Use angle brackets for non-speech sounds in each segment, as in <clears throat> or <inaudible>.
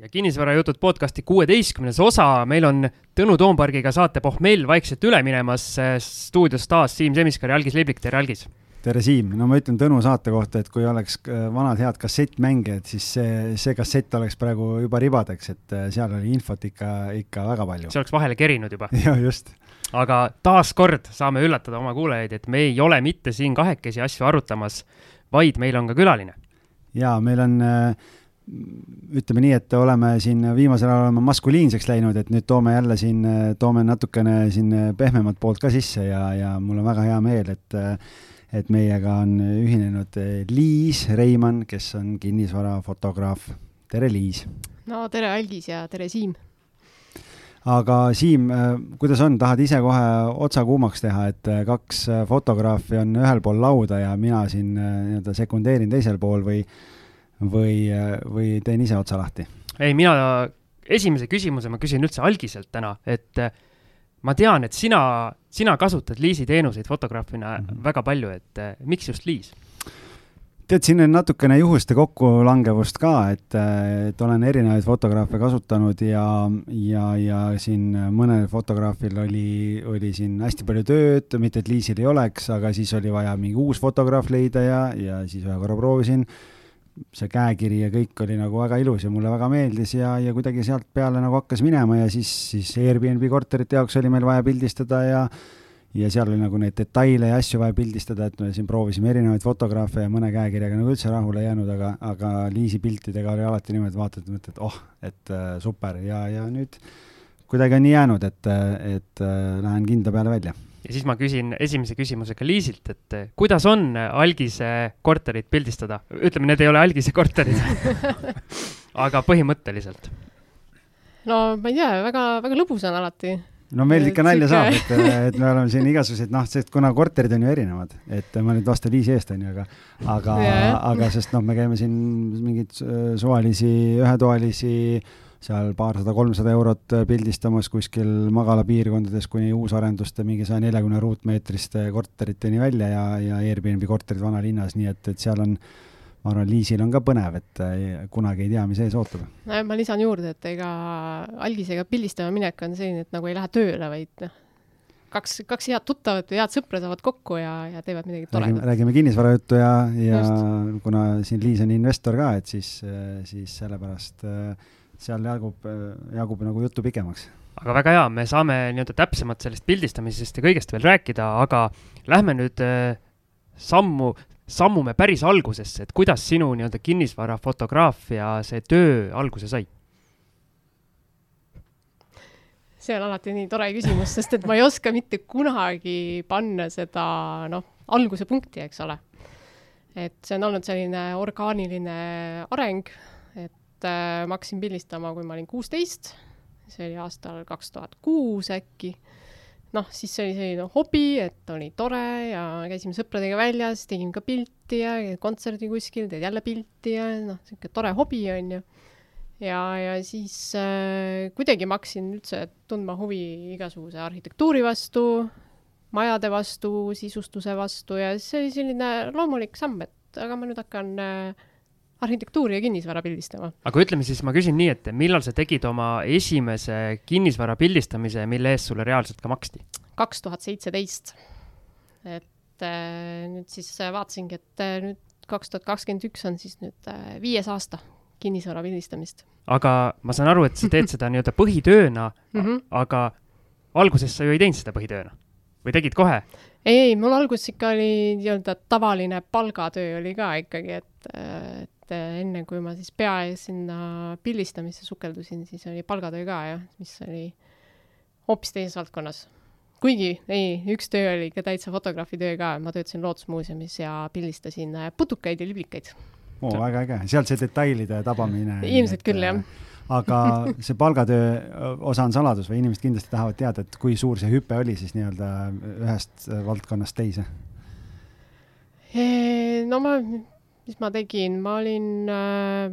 ja kinnisvarajutud podcasti kuueteistkümnes osa, meil on Tõnu Toompargiga saate pohmell vaikselt üle minemas. stuudios taas Siim Semiskar ja Algis Liblik, tere Algis! tere, Siim, no ma ütlen Tõnu saate kohta, et kui oleks äh, vanad head kassettmängijad, siis see, see kassett oleks praegu juba ribadeks, et äh, seal oli infot ikka, ikka väga palju. see oleks vahele kerinud juba. <laughs> jah, just. aga taaskord saame üllatada oma kuulajaid, et me ei ole mitte siin kahekesi asju arutamas, vaid meil on ka külaline. jaa, meil on äh, ütleme nii, et oleme siin viimasel ajal oleme maskuliinseks läinud, et nüüd toome jälle siin, toome natukene siin pehmemat poolt ka sisse ja, ja mul on väga hea meel, et et meiega on ühinenud Liis Reimann, kes on kinnisvarafotograaf. tere, Liis! no tere, Algis ja tere, Siim! aga Siim, kuidas on, tahad ise kohe otsa kuumaks teha, et kaks fotograafi on ühel pool lauda ja mina siin nii-öelda sekundeerin teisel pool või või, või teen ise otsa lahti? ei, mina esimese küsimuse ma küsin üldse algiselt täna, et äh, ma tean, et sina, sina kasutad Liisi teenuseid fotograafina mm -hmm. väga palju, et äh, miks just Liis? tead, siin on natukene juhuste kokkulangevust ka, et, äh, et olen erinevaid fotograafe kasutanud ja, ja, ja siin mõnel fotograafil oli, oli siin hästi palju tööd, mitte et Liisil ei oleks, aga siis oli vaja mingi uus fotograaf leida ja, ja siis ühe korra proovisin see käekiri ja kõik oli nagu väga ilus ja mulle väga meeldis ja, ja kuidagi sealt peale nagu hakkas minema ja siis, siis Airbnb korterite jaoks oli meil vaja pildistada ja ja seal oli nagu neid detaile ja asju vaja pildistada, et me siin proovisime erinevaid fotograafe ja mõne käekirjaga nagu üldse rahule ei jäänud, aga, aga Liisi piltidega oli alati niimoodi, vaatad ja mõtled, oh, et äh, super ja, ja nüüd kuidagi on nii jäänud, et, et äh, lähen kinda peale välja ja siis ma küsin esimese küsimusega Liisilt, et eh, kuidas on Algise korterit pildistada? ütleme, need ei ole Algise korterid <laughs> aga põhimõtteliselt? no ma ei tea, väga, väga lõbus on alati. no meil ikka nalja saab, et, et me oleme siin igasuguseid, noh, sest kuna korterid on ju erinevad, et ma nüüd vastan Liisi eest, onju, aga, aga yeah., aga sest noh, me käime siin mingeid suvalisi, ühetoalisi seal paarsada, kolmsada eurot pildistamas kuskil magalapiirkondades kuni uusarenduste mingi saja neljakümne ruutmeetriste korteriteni välja ja, ja Airbnb korterid vanalinnas, nii et, et seal on ma arvan, Liisil on ka põnev, et eh, kunagi ei tea, mis ees ootab. ma lisan juurde, et ega algisega pildistama minek on selline, et nagu ei lähe tööle, vaid noh, kaks, kaks head tuttavat või head sõpra saavad kokku ja, ja teevad midagi toredat. räägime kinnisvarajuttu ja, ja Just. kuna siin Liis on investor ka, et siis, eh, siis sellepärast äh, seal jagub, jagub nagu juttu pikemaks. aga väga hea, me saame nii-öelda täpsemalt sellest pildistamisest ja kõigest veel rääkida, aga lähme nüüd äh, sammu, sammume päris algusesse, et kuidas sinu nii-öelda kinnisvarafotograafia see töö alguse sai? see on alati nii tore küsimus, sest et ma ei oska mitte kunagi panna seda, noh, alguse punkti, eks ole. et see on olnud selline orgaaniline areng, et äh, ma hakkasin pildistama, kui ma olin kuusteist, see oli aastal kaks tuhat kuus äkki. noh, siis see oli selline hobi, et oli tore ja käisime sõpradega väljas, tegime ka pilti ja kontserdi kuskil, teed jälle pilti ja noh, niisugune tore hobi on ju. ja, ja siis äh, kuidagi ma hakkasin üldse tundma huvi igasuguse arhitektuuri vastu, majade vastu, sisustuse vastu ja see oli selline loomulik samm, et aga ma nüüd hakkan äh, arhitektuuri ja kinnisvara pildistama. aga ütleme siis, ma küsin nii, et millal sa tegid oma esimese kinnisvara pildistamise, mille eest sulle reaalselt ka maksti? kaks tuhat seitseteist. et äh, nüüd siis vaatasingi, et äh, nüüd kaks tuhat kakskümmend üks on siis nüüd äh, viies aasta kinnisvara pildistamist. aga ma saan aru, et sa teed seda nii-öelda põhitööna mm, -hmm. aga alguses sa ju ei teinud seda põhitööna või tegid kohe? ei, ei, mul alguses ikka oli nii-öelda tavaline palgatöö oli ka ikkagi, et, et et äh, enne kui ma siis pea ees sinna pildistamisse sukeldusin, siis oli palgatöö ka jah, mis oli hoopis teises valdkonnas. kuigi ei, üks töö oli ikka täitsa fotograafi töö ka, ma töötasin Loodusmuuseumis ja pildistasin äh, putukaid ja liblikaid. oo, väga äge, sealt see detailide tabamine. ilmselt küll, jah äh, aga <laughs> see palgatöö osa on saladus või inimesed kindlasti tahavad teada, et kui suur see hüpe oli siis nii-öelda ühest valdkonnast teise? no ma mis ma tegin, ma olin äh,,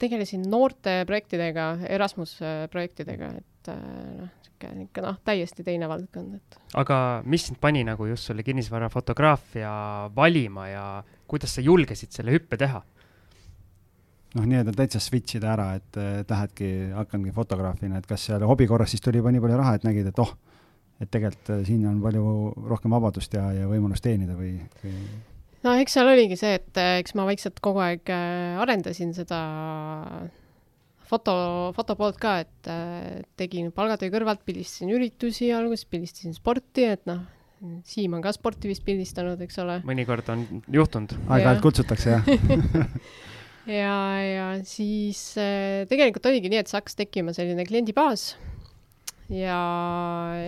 tegelesin noorte projektidega, Erasmus äh, projektidega, et äh, noh, niisugune ikka noh, täiesti teine valdkond, et. aga mis sind pani nagu just selle kinnisvarafotograafia valima ja kuidas sa julgesid selle hüppe teha? noh, nii-öelda täitsa switch ida ära, et, lähedki, hakkangi fotograafina, et kas seal hobi korras siis tuli juba nii palju raha, et nägid, et oh, et tegelikult äh, siin on palju rohkem vabadust ja, ja võimalust teenida või, või...? No eks seal oligi see, et äh, eks ma vaikselt kogu aeg äh, arendasin seda foto, foto poolt ka, et tegin palgatöö kõrvalt, pildistasin üritusi alguses, pildistasin sporti, et noh, Siim on ka sporti vist pildistanud, eks ole. mõnikord on juhtunud. aeg-ajalt kutsutakse, jah <laughs> ja, ja siis äh, tegelikult oligi nii, et see hakkas tekkima selline kliendibaas ja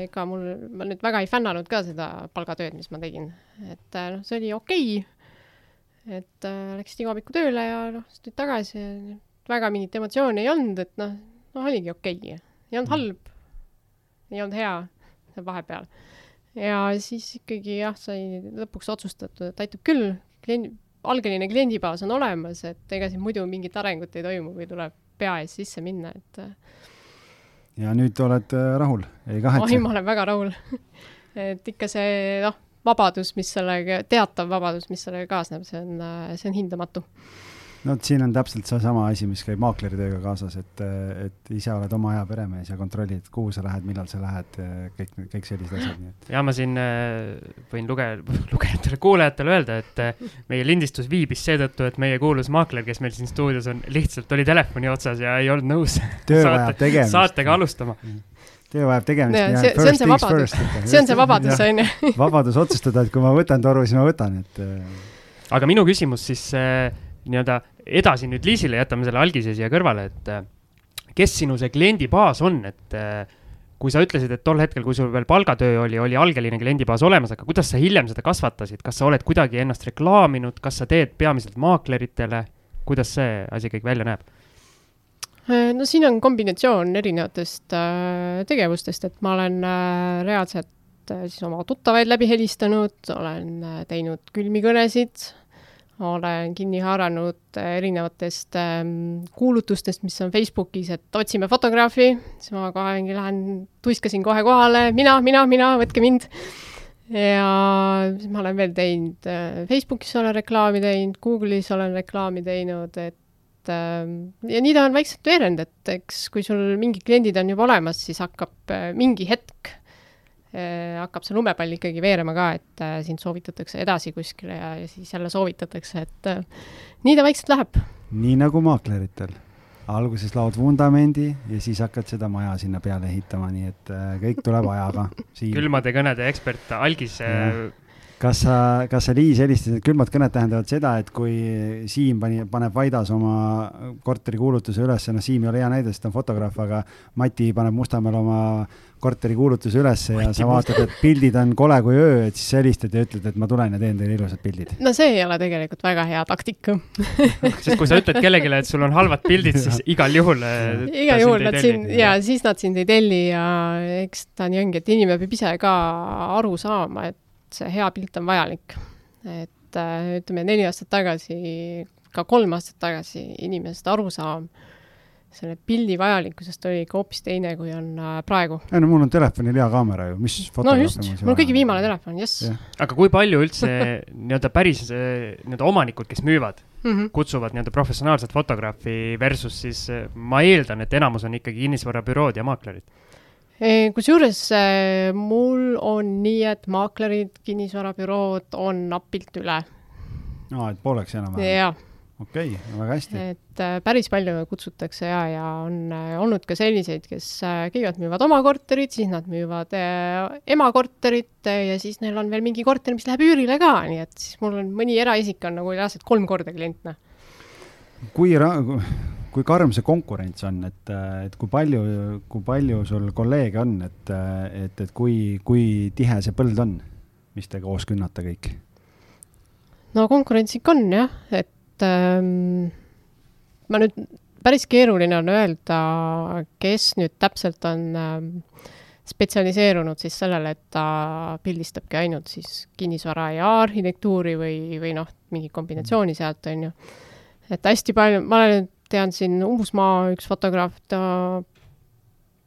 ega mul, ma nüüd väga ei fännanud ka seda palgatööd, mis ma tegin, et äh, noh, see oli okei okay.. et äh, läksid iga hommikul tööle ja noh, siis tulid tagasi ja väga mingit emotsiooni ei olnud, et noh, noh oligi okei okay., ei olnud halb, ei olnud hea vahepeal. ja siis ikkagi jah, sai lõpuks otsustatud, et aitab küll, klient, algeline kliendibaas on olemas, et ega siin muidu mingit arengut ei toimu või tuleb pea ees sisse minna, et. Ja nüüd oled äh, rahul, ei kahetse? oi, ma olen väga rahul. <laughs> Et ikka see, noh, vabadus, mis sellega, teatav vabadus, mis sellega kaasneb, see on, äh, see on hindamatu no vot, siin on täpselt seesama asi, mis käib maakleri tööga kaasas, et, et ise oled oma aja peremees ja kontrollid, kuhu sa lähed, millal sa lähed, kõik, kõik sellised asjad, nii et. ja ma siin äh, võin luge-, <laughs> lugejatele, kuulajatele öelda, et äh, meie lindistus viibis seetõttu, et meie kuulus maakler, kes meil siin stuudios on, lihtsalt oli telefoni otsas ja ei olnud nõus <laughs> saate, saatega alustama töö vajab tegemist. see, see on see vabadus, see on see vabadus, on ju. vabadus otsustada, et kui ma võtan toru, siis ma võtan, et. Äh, aga minu küsimus siis äh, nii-öelda edasi nüüd Liisile, jätame selle algise siia kõrvale, et äh, kes sinu see kliendibaas on, et äh, kui sa ütlesid, et tol hetkel, kui sul veel palgatöö oli, oli algeline kliendibaas olemas, aga kuidas sa hiljem seda kasvatasid, kas sa oled kuidagi ennast reklaaminud, kas sa teed peamiselt maakleritele, kuidas see asi kõik välja näeb? Äh, no siin on kombinatsioon erinevatest tegevustest, et ma olen reaalselt siis oma tuttavaid läbi helistanud, olen teinud külmikõnesid olen kinni haaranud äh, erinevatest ähm, kuulutustest, mis on Facebookis, et otsime fotograafi, siis ma kohe lähen, tuiskasin kohe kohale, mina, mina, mina, võtke mind. ja siis ma olen veel teinud äh,, Facebookis olen reklaami teinud, Google'is olen reklaami teinud, et äh, ja nii ta on vaikselt veerenud, et eks kui sul mingid kliendid on juba olemas, siis hakkab äh, mingi hetk hakkab see lumepall ikkagi veerema ka, et äh, sind soovitatakse edasi kuskile ja, ja siis jälle soovitatakse, et äh, nii ta vaikselt läheb. nii nagu maakleritel. alguses laod vundamendi ja siis hakkad seda maja sinna peale ehitama, nii et kõik tuleb ajaga. <laughs> külmade kõnede ekspert Algis kas sa, kas sa, Liis, helistasid, et külmad kõned tähendavad seda, et kui Siim pani, paneb Vaidas oma korteri kuulutuse üles, noh, Siim ei ole hea näide, sest ta on fotograaf, aga Mati paneb Mustamäel oma korteri kuulutuse ülesse ja sa vaatad, et pildid on kole kui öö, et siis sa helistad ja ütled, et ma tulen ja teen teile ilusad pildid. no see ei ole tegelikult väga hea taktika <laughs> sest kui sa ütled kellelegi, et sul on halvad pildid, siis igal juhul. Äh, igal juhul nad sind ja siis nad sind ei telli ja eks ta nii ongi, et inimene peab ise ka aru saama, et see hea pilt on vajalik. et äh, ütleme, neli aastat tagasi, ka kolm aastat tagasi inimesed arusaam selle pildi vajalikkusest oli ikka hoopis teine, kui on äh, praegu. ei no mul on telefonil hea kaamera ju, mis no just, mul on kõige viimane telefon, jess. aga kui palju üldse <laughs> nii-öelda päris äh, nii-öelda omanikud, kes müüvad mm, -hmm. kutsuvad nii-öelda professionaalset fotograafi versus siis ma eeldan, et enamus on ikkagi kinnisvarabürood ja maaklerid kusjuures äh, mul on nii, et maaklerid, kinnisvarabürood on napilt üle. aa, et pooleks enam-vähem? jah okei okay,, väga hästi. et äh, päris palju kutsutakse ja, ja on äh, olnud ka selliseid, kes äh, kõigepealt müüvad oma korterit, siis nad müüvad emakorterit äh, ja siis neil on veel mingi korter, mis läheb üürile ka, nii et siis mul on mõni eraisik on nagu reaalselt kolm korda klient, noh. kui ra-, kui karm see konkurents on, et, et kui palju, kui palju sul kolleege on, et, et, et kui, kui tihe see põld on, mis te koos künnate kõik? no konkurents ikka on jah, et ähm, ma nüüd, päris keeruline on öelda, kes nüüd täpselt on ähm, spetsialiseerunud siis sellele, et ta pildistabki ainult siis kinnisvara ja arhitektuuri või, või noh, mingi kombinatsiooni sealt, on ju. et hästi palju, ma olen tean siin Uusmaa üks fotograaf, ta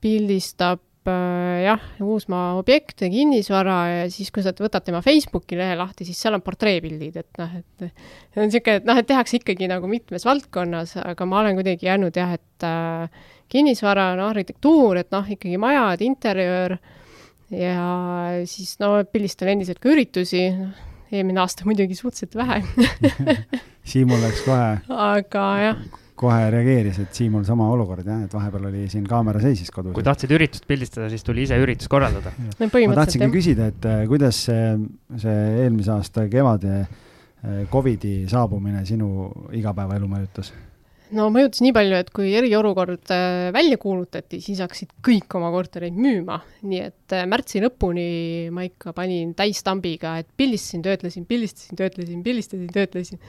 pildistab jah, Uusmaa objekte, kinnisvara ja siis, kui sa võtad tema Facebooki lehe lahti, siis seal on portreepildid, et noh, et see on niisugune, et noh, et tehakse ikkagi nagu mitmes valdkonnas, aga ma olen kuidagi jäänud jah, et äh, kinnisvara, no arhitektuur, et noh, ikkagi majad, interjöör ja siis no pildistan endiselt ka üritusi, eelmine aasta muidugi suhteliselt vähe. <laughs> Siimul läks kohe aga jah, kohe reageeris, et Siimul sama olukord jah, et vahepeal oli siin kaamera seisis kodus. kui tahtsid üritust pildistada, siis tuli ise üritus korraldada. no ma tahtsingi küsida, et äh, kuidas see, see eelmise aasta kevade äh, Covidi saabumine sinu igapäevaelu mõjutas? No mõjutas nii palju, et kui eriolukord äh, välja kuulutati, siis hakkasid kõik oma kortereid müüma, nii et äh, märtsi lõpuni ma ikka panin täistambiga, et pildistasin, töötlesin, pildistasin, töötlesin, pildistasin, töötlesin.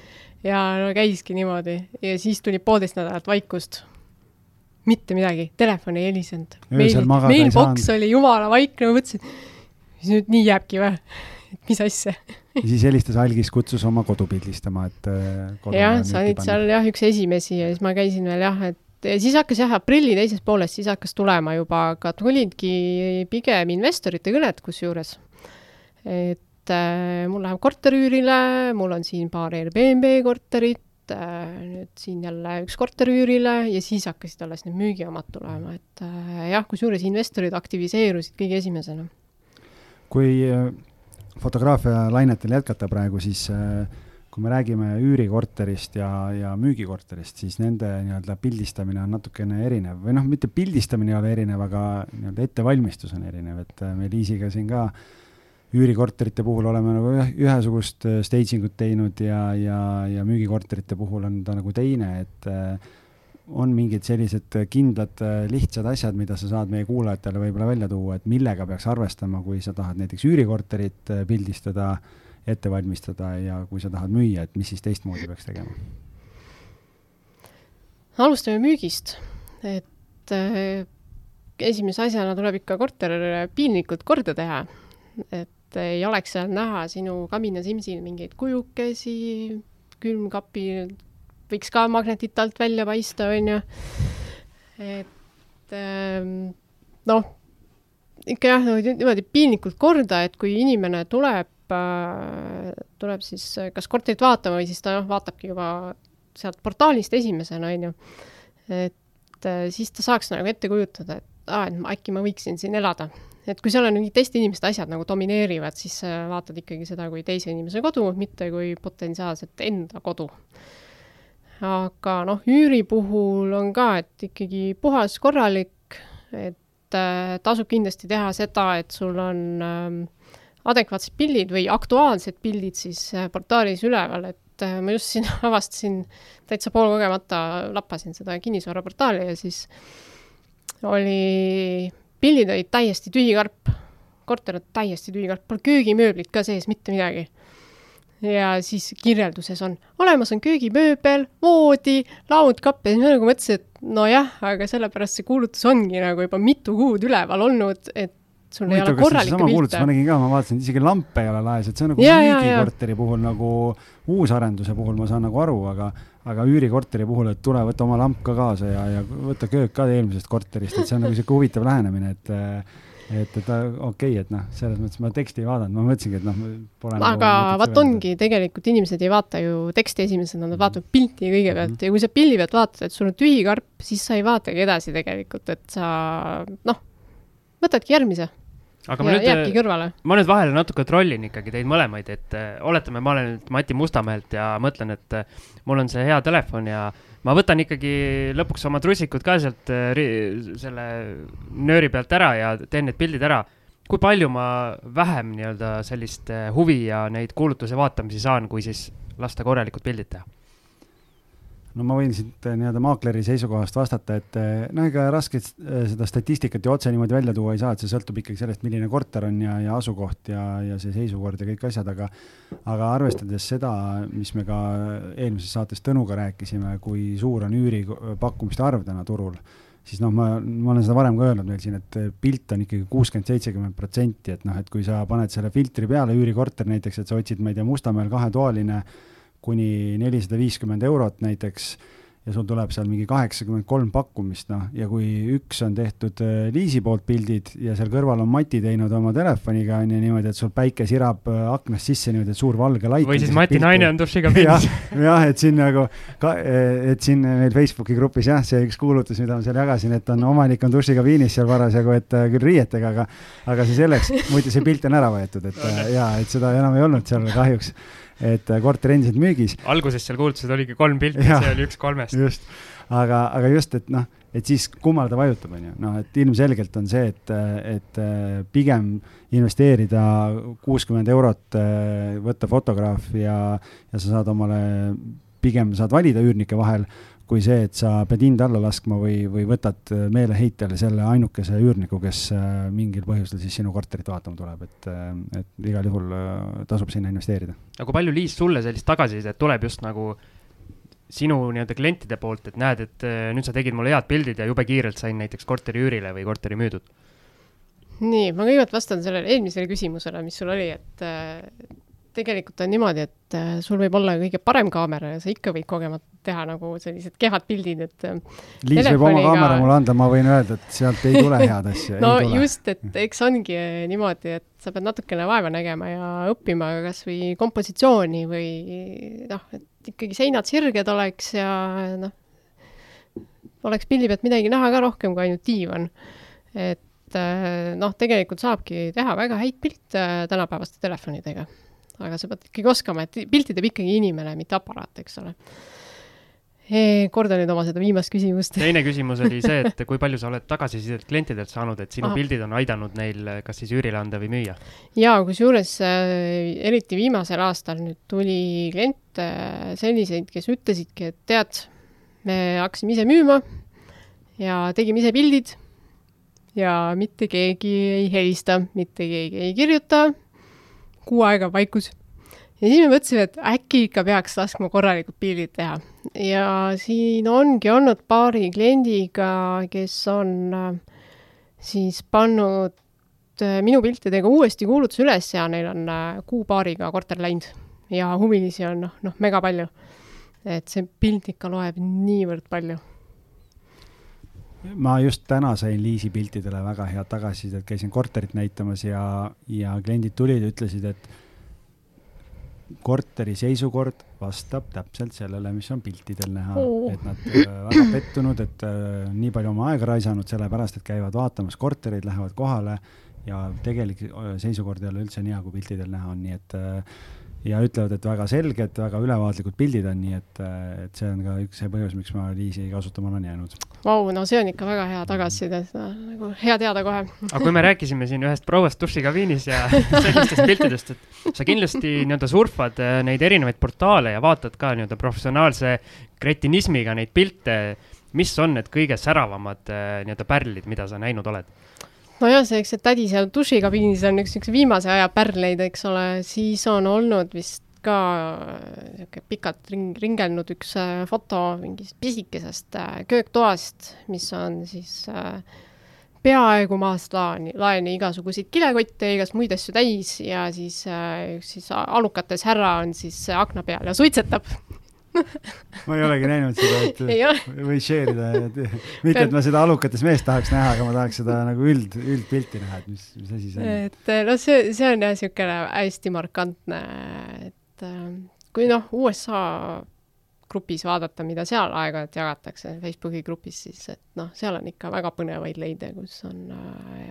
ja no käiski niimoodi ja siis tuli poolteist nädalat vaikust. mitte midagi, telefon ei helisenud. Ei Mailbox oli jumala vaikne, ma mõtlesin, mis nüüd nii jääbki või? Et <laughs> mis asja? ja siis helistas Algis, kutsus oma kodu pildistama, et äh, jah, sa olid seal jah, üks esimesi ja siis ma käisin veel jah, et ja siis hakkas jah, aprilli teises pooles, siis hakkas tulema juba, aga tulidki pigem investorite kõned kusjuures. et äh, mul läheb korter üürile, mul on siin paar Airbnb korterit äh,, nüüd siin jälle üks korter üürile ja siis hakkasid alles need müügiomad tulema, et äh, jah, kusjuures investorid aktiviseerusid kõige esimesena. kui äh, fotograafia lainetel jätkata praegu, siis äh, kui me räägime üürikorterist ja, ja müügikorterist, siis nende nii-öelda pildistamine on natukene erinev. või noh, mitte pildistamine ei ole erinev, aga nii-öelda ettevalmistus on erinev, et äh, me Liisiga siin ka üürikorterite puhul oleme nagu ühe, ühesugust äh, staging ut teinud ja, ja, ja müügikorterite puhul on ta nagu teine, et äh, on mingid sellised kindlad äh, lihtsad asjad, mida sa saad meie kuulajatele võib-olla välja tuua, et millega peaks arvestama, kui sa tahad näiteks üürikorterit äh, pildistada, ette valmistada ja kui sa tahad müüa, et mis siis teistmoodi peaks tegema? alustame müügist, et äh, esimese asjana tuleb ikka korter piinlikult korda teha, et ei oleks seal näha sinu kaminasimsil mingeid kujukesi, külmkapi võiks ka magnetid alt välja paista, onju. et ähm, noh, ikka jah, niimoodi piinlikult korda, et kui inimene tuleb äh, tuleb siis äh, kas korterit vaatama või siis ta noh, vaatabki juba sealt portaalist esimesena, onju. et äh, siis ta saaks nagu ette kujutada, et aa, et ma- äkki ma võiksin siin elada. et kui seal on mingid teiste inimeste asjad nagu domineerivad, siis vaatad ikkagi seda kui teise inimese kodu, mitte kui potentsiaalselt enda kodu. Aga noh, üüri puhul on ka, et ikkagi puhas, korralik, et äh, tasub kindlasti teha seda, et sul on ähm, adekvaatsed pildid või aktuaalsed pildid siis äh, portaalis üleval, et äh, ma just siin <laughs> avastasin, täitsa poolkogemata lappasin seda kinnisvaraportaali ja siis oli, pildid olid täiesti tühikarp, korter on täiesti tühikarp, pole köögimööblit ka sees, mitte midagi. Ja siis kirjelduses on, olemas on köögimööbel, voodi, laudkapp ja siis ma nagu mõtlesin, et nojah, aga sellepärast see kuulutus ongi nagu juba mitu kuud üleval olnud, et sul ei ole korralikke pilte. ma nägin ka, ma vaatasin, et isegi lampe ei ole laes, et see on nagu müügikorteri puhul nagu uusarenduse puhul ma saan nagu aru, aga aga üürikorteri puhul, et tule, võta oma lamp ka kaasa ja, ja võta köök ka eelmisest korterist, et see on nagu sihuke huvitav lähenemine, et et, et okei okay,, et noh, selles mõttes ma teksti ei vaadanud, ma mõtlesingi, et noh, pole aga vot ongi, tegelikult inimesed ei vaata ju teksti esimesena, nad vaatavad pilti kõigepealt Mhm. ja kui sa pildi pealt vaatad, et sul on tühi karp, siis sa ei vaatagi edasi tegelikult, et sa noh, võtadki järgmise aga ma ja nüüd kõrvale. ma nüüd vahele natuke trollin ikkagi teid mõlemaid, et äh, oletame, ma olen nüüd Mati Mustamäelt ja mõtlen, et äh, mul on see hea telefon ja ma võtan ikkagi lõpuks oma trussikud ka sealt äh, selle nööri pealt ära ja teen need pildid ära. kui palju ma vähem nii-öelda sellist äh, huvi ja neid kuulutuse vaatamisi saan, kui siis lasta korralikud pildid teha? No ma võin siit eh, nii-öelda maakleri seisukohast vastata, et eh, no ega raske eh, seda statistikat ju otse niimoodi välja tuua ei saa, et see sõltub ikkagi sellest, milline korter on ja, ja asukoht ja, ja see seisukord ja kõik asjad, aga aga arvestades seda, mis me ka eelmises saates Tõnuga rääkisime, kui suur on üüripakkumiste arv täna turul, siis noh, ma, ma olen seda varem ka öelnud meil siin, et pilt on ikkagi kuuskümmend, seitsekümmend protsenti, et noh, et kui sa paned selle filtri peale üürikorter näiteks, et sa otsid, ma ei tea, Mustamäel kahetoaline kuni nelisada viiskümmend eurot näiteks ja sul tuleb seal mingi kaheksakümmend kolm pakkumist, noh, ja kui üks on tehtud äh, liisi poolt pildid ja seal kõrval on Mati teinud oma telefoniga, on ju niimoodi, et sul päike sirab äh, aknast sisse niimoodi, et suur valge laik. või siis Mati pilti. naine on dušiga pildis <laughs> jah, et siin nagu, et siin meil Facebooki grupis jah, see üks kuulutus, mida ma seal jagasin, et on omanik on dušikabiinis seal parasjagu, et äh, küll riietega, aga, aga see selleks, muidu see pilt on ära võetud, et ja, et seda enam ei olnud seal kahjuks et äh, korter endiselt müügis. alguses seal kuulutused oligi kolm pilti, see oli üks kolmest. just, aga, aga just, et noh, et siis kummale ta vajutab, on ju, noh, et ilmselgelt on see, et, et äh, pigem investeerida kuuskümmend eurot, äh, võtta fotograaf ja, ja sa saad omale, pigem saad valida üürnike vahel kui see, et sa pead hinda alla laskma või, või võtad äh, meeleheitel selle ainukese üürniku, kes äh, mingil põhjusel siis sinu korterit vaatama tuleb, et, äh, et igal juhul tasub sinna investeerida. aga kui palju, Liis, sulle sellist tagasisidet tuleb just nagu sinu nii-öelda klientide poolt, et näed, et nüüd sa tegid mulle head pildid ja jube kiirelt sain näiteks korteri üürile või korteri müüdud? nii, ma kõigepealt vastan sellele eelmisele küsimusele, mis sul oli, et tegelikult on niimoodi, et äh, sul võib olla kõige parem kaamera ja sa ikka võid kogemata teha nagu sellised kehvad pildid, et äh, Liis telefoniga... võib oma kaamera mulle anda, ma võin öelda, et sealt ei tule head asja <laughs> no just, et eks ongi niimoodi, et sa pead natukene vaeva nägema ja õppima kas või kompositsiooni või noh, et ikkagi seinad sirged oleks ja noh, oleks pildi pealt midagi näha ka rohkem kui ainult diivan. et äh, noh, tegelikult saabki teha väga häid pilte tänapäevaste telefonidega aga sa pead ikkagi oskama, et pilti teeb ikkagi inimene, mitte aparaat, eks ole. korda nüüd oma seda viimast küsimust. teine küsimus oli see, et <laughs> kui palju sa oled tagasisidet klientidelt saanud, et sinu Aha. pildid on aidanud neil kas siis üürile anda või müüa? jaa, kusjuures äh, eriti viimasel aastal nüüd tuli kliente äh, selliseid, kes ütlesidki, et tead, me hakkasime ise müüma ja tegime ise pildid ja mitte keegi ei helista, mitte keegi ei kirjuta kuu aega vaikus. ja siis me mõtlesime, et äkki ikka peaks laskma korralikud pildid teha. ja siin ongi olnud paari kliendiga, kes on äh, siis pannud äh, minu piltidega uuesti kuulutuse üles ja neil on äh, kuu-paariga korter läinud ja huvilisi on noh, noh, mega palju. et see pilt ikka loeb niivõrd palju ma just täna sain Liisi piltidele väga head tagasisidet, käisin korterit näitamas ja, ja kliendid tulid ja ütlesid, et korteri seisukord vastab täpselt sellele, mis on piltidel näha oh., et nad äh, väga pettunud, et äh, nii palju oma aega raisanud, sellepärast et käivad vaatamas kortereid, lähevad kohale ja tegelik äh, seisukord ei ole üldse nii hea, kui piltidel näha on, nii et äh, ja ütlevad, et väga selged, väga ülevaatlikud pildid on, nii et, et see on ka üks see põhjus, miks ma Liisi kasutama olen jäänud. Vau, no see on ikka väga hea tagasiside, seda nagu hea teada kohe. aga kui me rääkisime siin ühest prouast dušikabiinis ja <laughs> sellistest piltidest, et sa kindlasti nii-öelda surfad äh, neid erinevaid portaale ja vaatad ka nii-öelda professionaalse kretinismiga neid pilte, mis on need kõige säravamad äh, nii-öelda pärlid, mida sa näinud oled? Nojah, see, eks see tädi seal dušikabiinis on üks niisuguse viimase aja pärleid, eks ole, siis on olnud vist ka niisugune pikalt ring, ringelnud üks äh, foto mingist pisikesest äh, kööktoast, mis on siis äh, peaaegu maast laeni, laeni igasuguseid kilekotte ja igast muid asju täis ja siis üks siis alukates härra on siis akna peal ja suitsetab <laughs> ma ei olegi näinud seda, et või share ida, et mitte, et ma seda alukates meest tahaks näha, aga ma tahaks seda nagu üld, üldpilti näha, et mis, mis asi see on. et noh, see, see on jah niisugune hästi markantne, et äh, kui noh, USA grupis vaadata, mida seal aeg-ajalt jagatakse Facebooki grupis, siis et noh, seal on ikka väga põnevaid leide, kus on äh,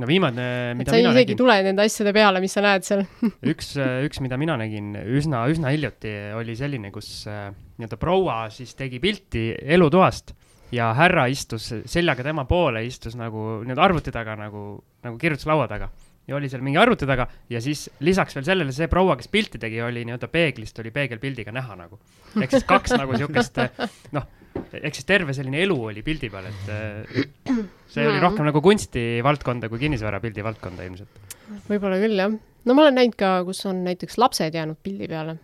no viimane, mida sa mina isegi nägin. tule nende asjade peale, mis sa näed seal <laughs> üks, üks, mida mina nägin üsna, üsna hiljuti, oli selline, kus äh, nii-öelda proua siis tegi pilti elutoast ja härra istus seljaga tema poole, istus nagu nii-öelda arvuti taga nagu, nagu kirjutuslaua taga ja oli seal mingi arvuti taga ja siis lisaks veel sellele see proua, kes pilti tegi, oli nii-öelda peeglist oli peegelpildiga näha nagu. ehk siis kaks nagu siukest noh, ehk siis terve selline elu oli pildi peal, et äh, see oli rohkem nagu kunstivaldkonda kui kinnisvarapildi valdkonda ilmselt. võib-olla küll jah. no ma olen näinud ka, kus on näiteks lapsed jäänud pildi peale.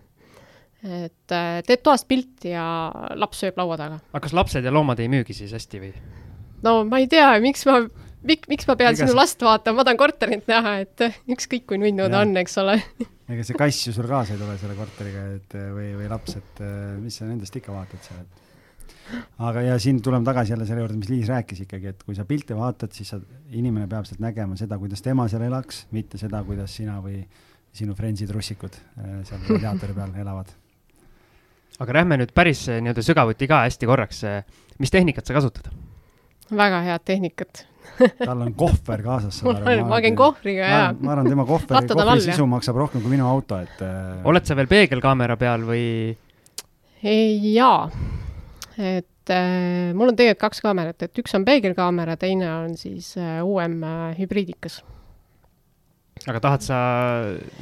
et äh, teed toast pilti ja laps sööb laua taga. aga kas lapsed ja loomad ei müügi siis hästi või? no ma ei tea, miks ma mik-, miks ma pean Ega sinu last vaatama, ma tahan korterit näha, et ükskõik kui nunnu ta on, eks ole. ega see kass ju sul kaasa ei tule selle korteriga, et või, või laps, et mis sa nendest ikka vaatad seal, et aga, ja siin tuleme tagasi jälle selle juurde, mis Liis rääkis ikkagi, et kui sa pilte vaatad, siis sa, inimene peab sealt nägema seda, kuidas tema seal elaks, mitte seda, kuidas sina või sinu friendsid, russikud äh, seal radiaatori peal elavad. aga lähme nüüd päris äh, nii-öelda sügavuti ka hästi korraks. mis tehnikat sa kasutad? väga head tehnikat <laughs> tal on kohver kaasas. ma käin kohvriga ja. ma arvan, tema kohveri, kohvri sisu maksab rohkem kui minu auto, et. Äh, oled sa veel peegelkaamera peal või? jaa, et äh, mul on tegelikult kaks kaamerat, et üks on peegelkaamera, teine on siis äh, uuem äh, hübriidikas. aga tahad sa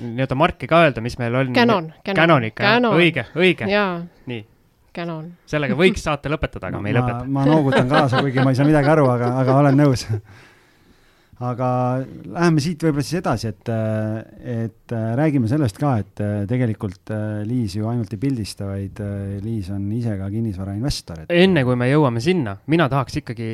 nii-öelda marki ka öelda, mis meil on? Canon, Canon. Canon ikka, õige, õige. nii Canon. sellega võiks saate lõpetada, aga me ei ma, lõpeta. ma noogutan kaasa, kuigi ma ei saa midagi aru, aga, aga olen nõus. Aga läheme siit võib-olla siis edasi, et, et räägime sellest ka, et tegelikult Liis ju ainult ei pildista, vaid Liis on ise ka kinnisvarainvestor et.... enne kui me jõuame sinna, mina tahaks ikkagi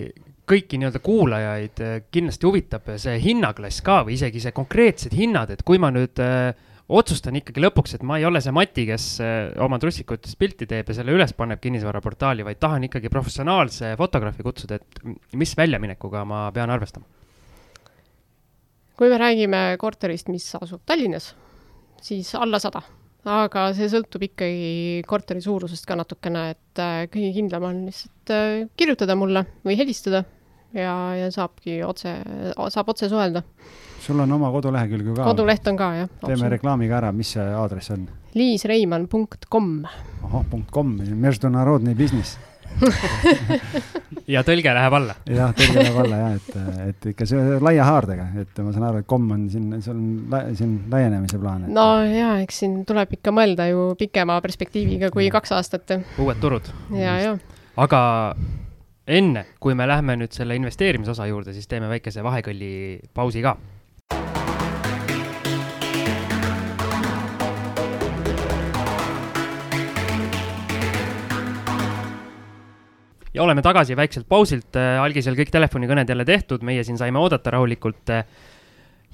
kõiki nii-öelda kuulajaid kindlasti huvitab see hinnaklass ka või isegi see konkreetsed hinnad, et kui ma nüüd äh, otsustan ikkagi lõpuks, et ma ei ole see Mati, kes äh, oma trussikutest pilti teeb ja selle üles paneb kinnisvaraportaali, vaid tahan ikkagi professionaalse fotograafi kutsuda, et mis väljaminekuga ma pean arvestama? kui me räägime korterist, mis asub Tallinnas, siis alla sada, aga see sõltub ikkagi korteri suurusest ka natukene, et äh, kõige kindlam on lihtsalt äh, kirjutada mulle või helistada ja, ja saabki otse, saab otse suhelda sul on oma kodulehekülg ju ka? koduleht on ka, jah. teeme reklaami ka ära, mis see aadress on? liisreimann.com. ahah, punkt com, международный business <laughs> ja tõlge läheb alla. jah, tõlge läheb alla ja et, et ikka see laia haardega, et ma saan aru, et komm on siin, see on la, siin laienemise plaan et.... no ja, eks siin tuleb ikka mõelda ju pikema perspektiiviga kui kaks aastat. uued turud. ja, ja. aga enne, kui me läheme nüüd selle investeerimisosa juurde, siis teeme väikese vahekõlli pausi ka ja oleme tagasi väikselt pausilt, äh, algisel kõik telefonikõned jälle tehtud, meie siin saime oodata rahulikult. Äh,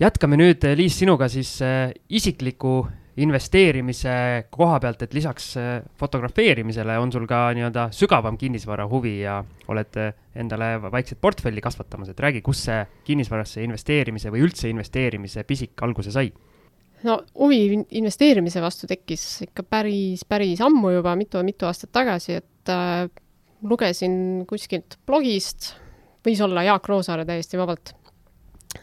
jätkame nüüd, äh, Liis, sinuga siis isikliku investeerimise koha pealt, et lisaks fotografeerimisele on sul ka nii-öelda sügavam kinnisvara huvi ja oled endale vaikset portfelli kasvatamas, et räägi, kus see kinnisvarasse investeerimise või üldse investeerimise pisik alguse sai? no huvi investeerimise vastu tekkis ikka päris, päris ammu juba mitu, mitu aastat tagasi, et lugesin kuskilt blogist, võis olla Jaak Roosaare täiesti vabalt,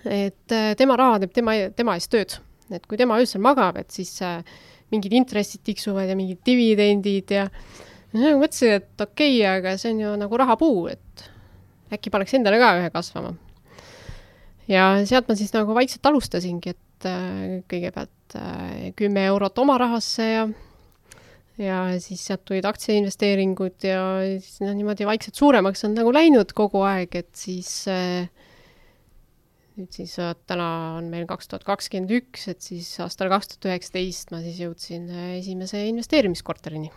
et äh, tema raha teeb tema, tema eest tööd. et kui tema öösel magab, et siis äh, mingid intressid tiksuvad ja mingid dividendid ja mõtlesin, et okei okay,, aga see on ju nagu rahapuu, et äkki paneks endale ka ühe kasvama. ja sealt ma siis nagu vaikselt alustasingi, et äh, kõigepealt kümme eurot oma rahasse ja ja siis sealt tulid aktsiainvesteeringud ja siis noh, niimoodi vaikselt suuremaks on nagu läinud kogu aeg, et siis äh, nüüd siis äh, täna on meil kaks tuhat kakskümmend üks, et siis aastal kaks tuhat üheksateist ma siis jõudsin äh, esimese investeerimiskorterini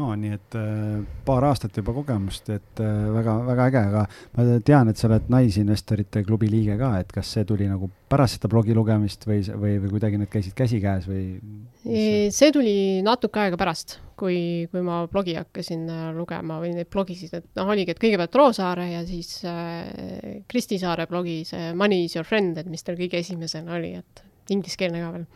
no nii, et äh, paar aastat juba kogemust, et äh, väga, väga äge, aga ma tean, et sa oled Naisinvestorite klubi liige ka, et kas see tuli nagu pärast seda blogi lugemist või, või, või kuidagi need käisid käsikäes või? see tuli natuke aega pärast, kui, kui ma blogi hakkasin äh, lugema või neid blogisid, et noh, oligi, et kõigepealt Roosaare ja siis äh, Kristi Saare blogi, see Money is your friend, et mis tal kõige esimesena oli, et ingliskeelne ka veel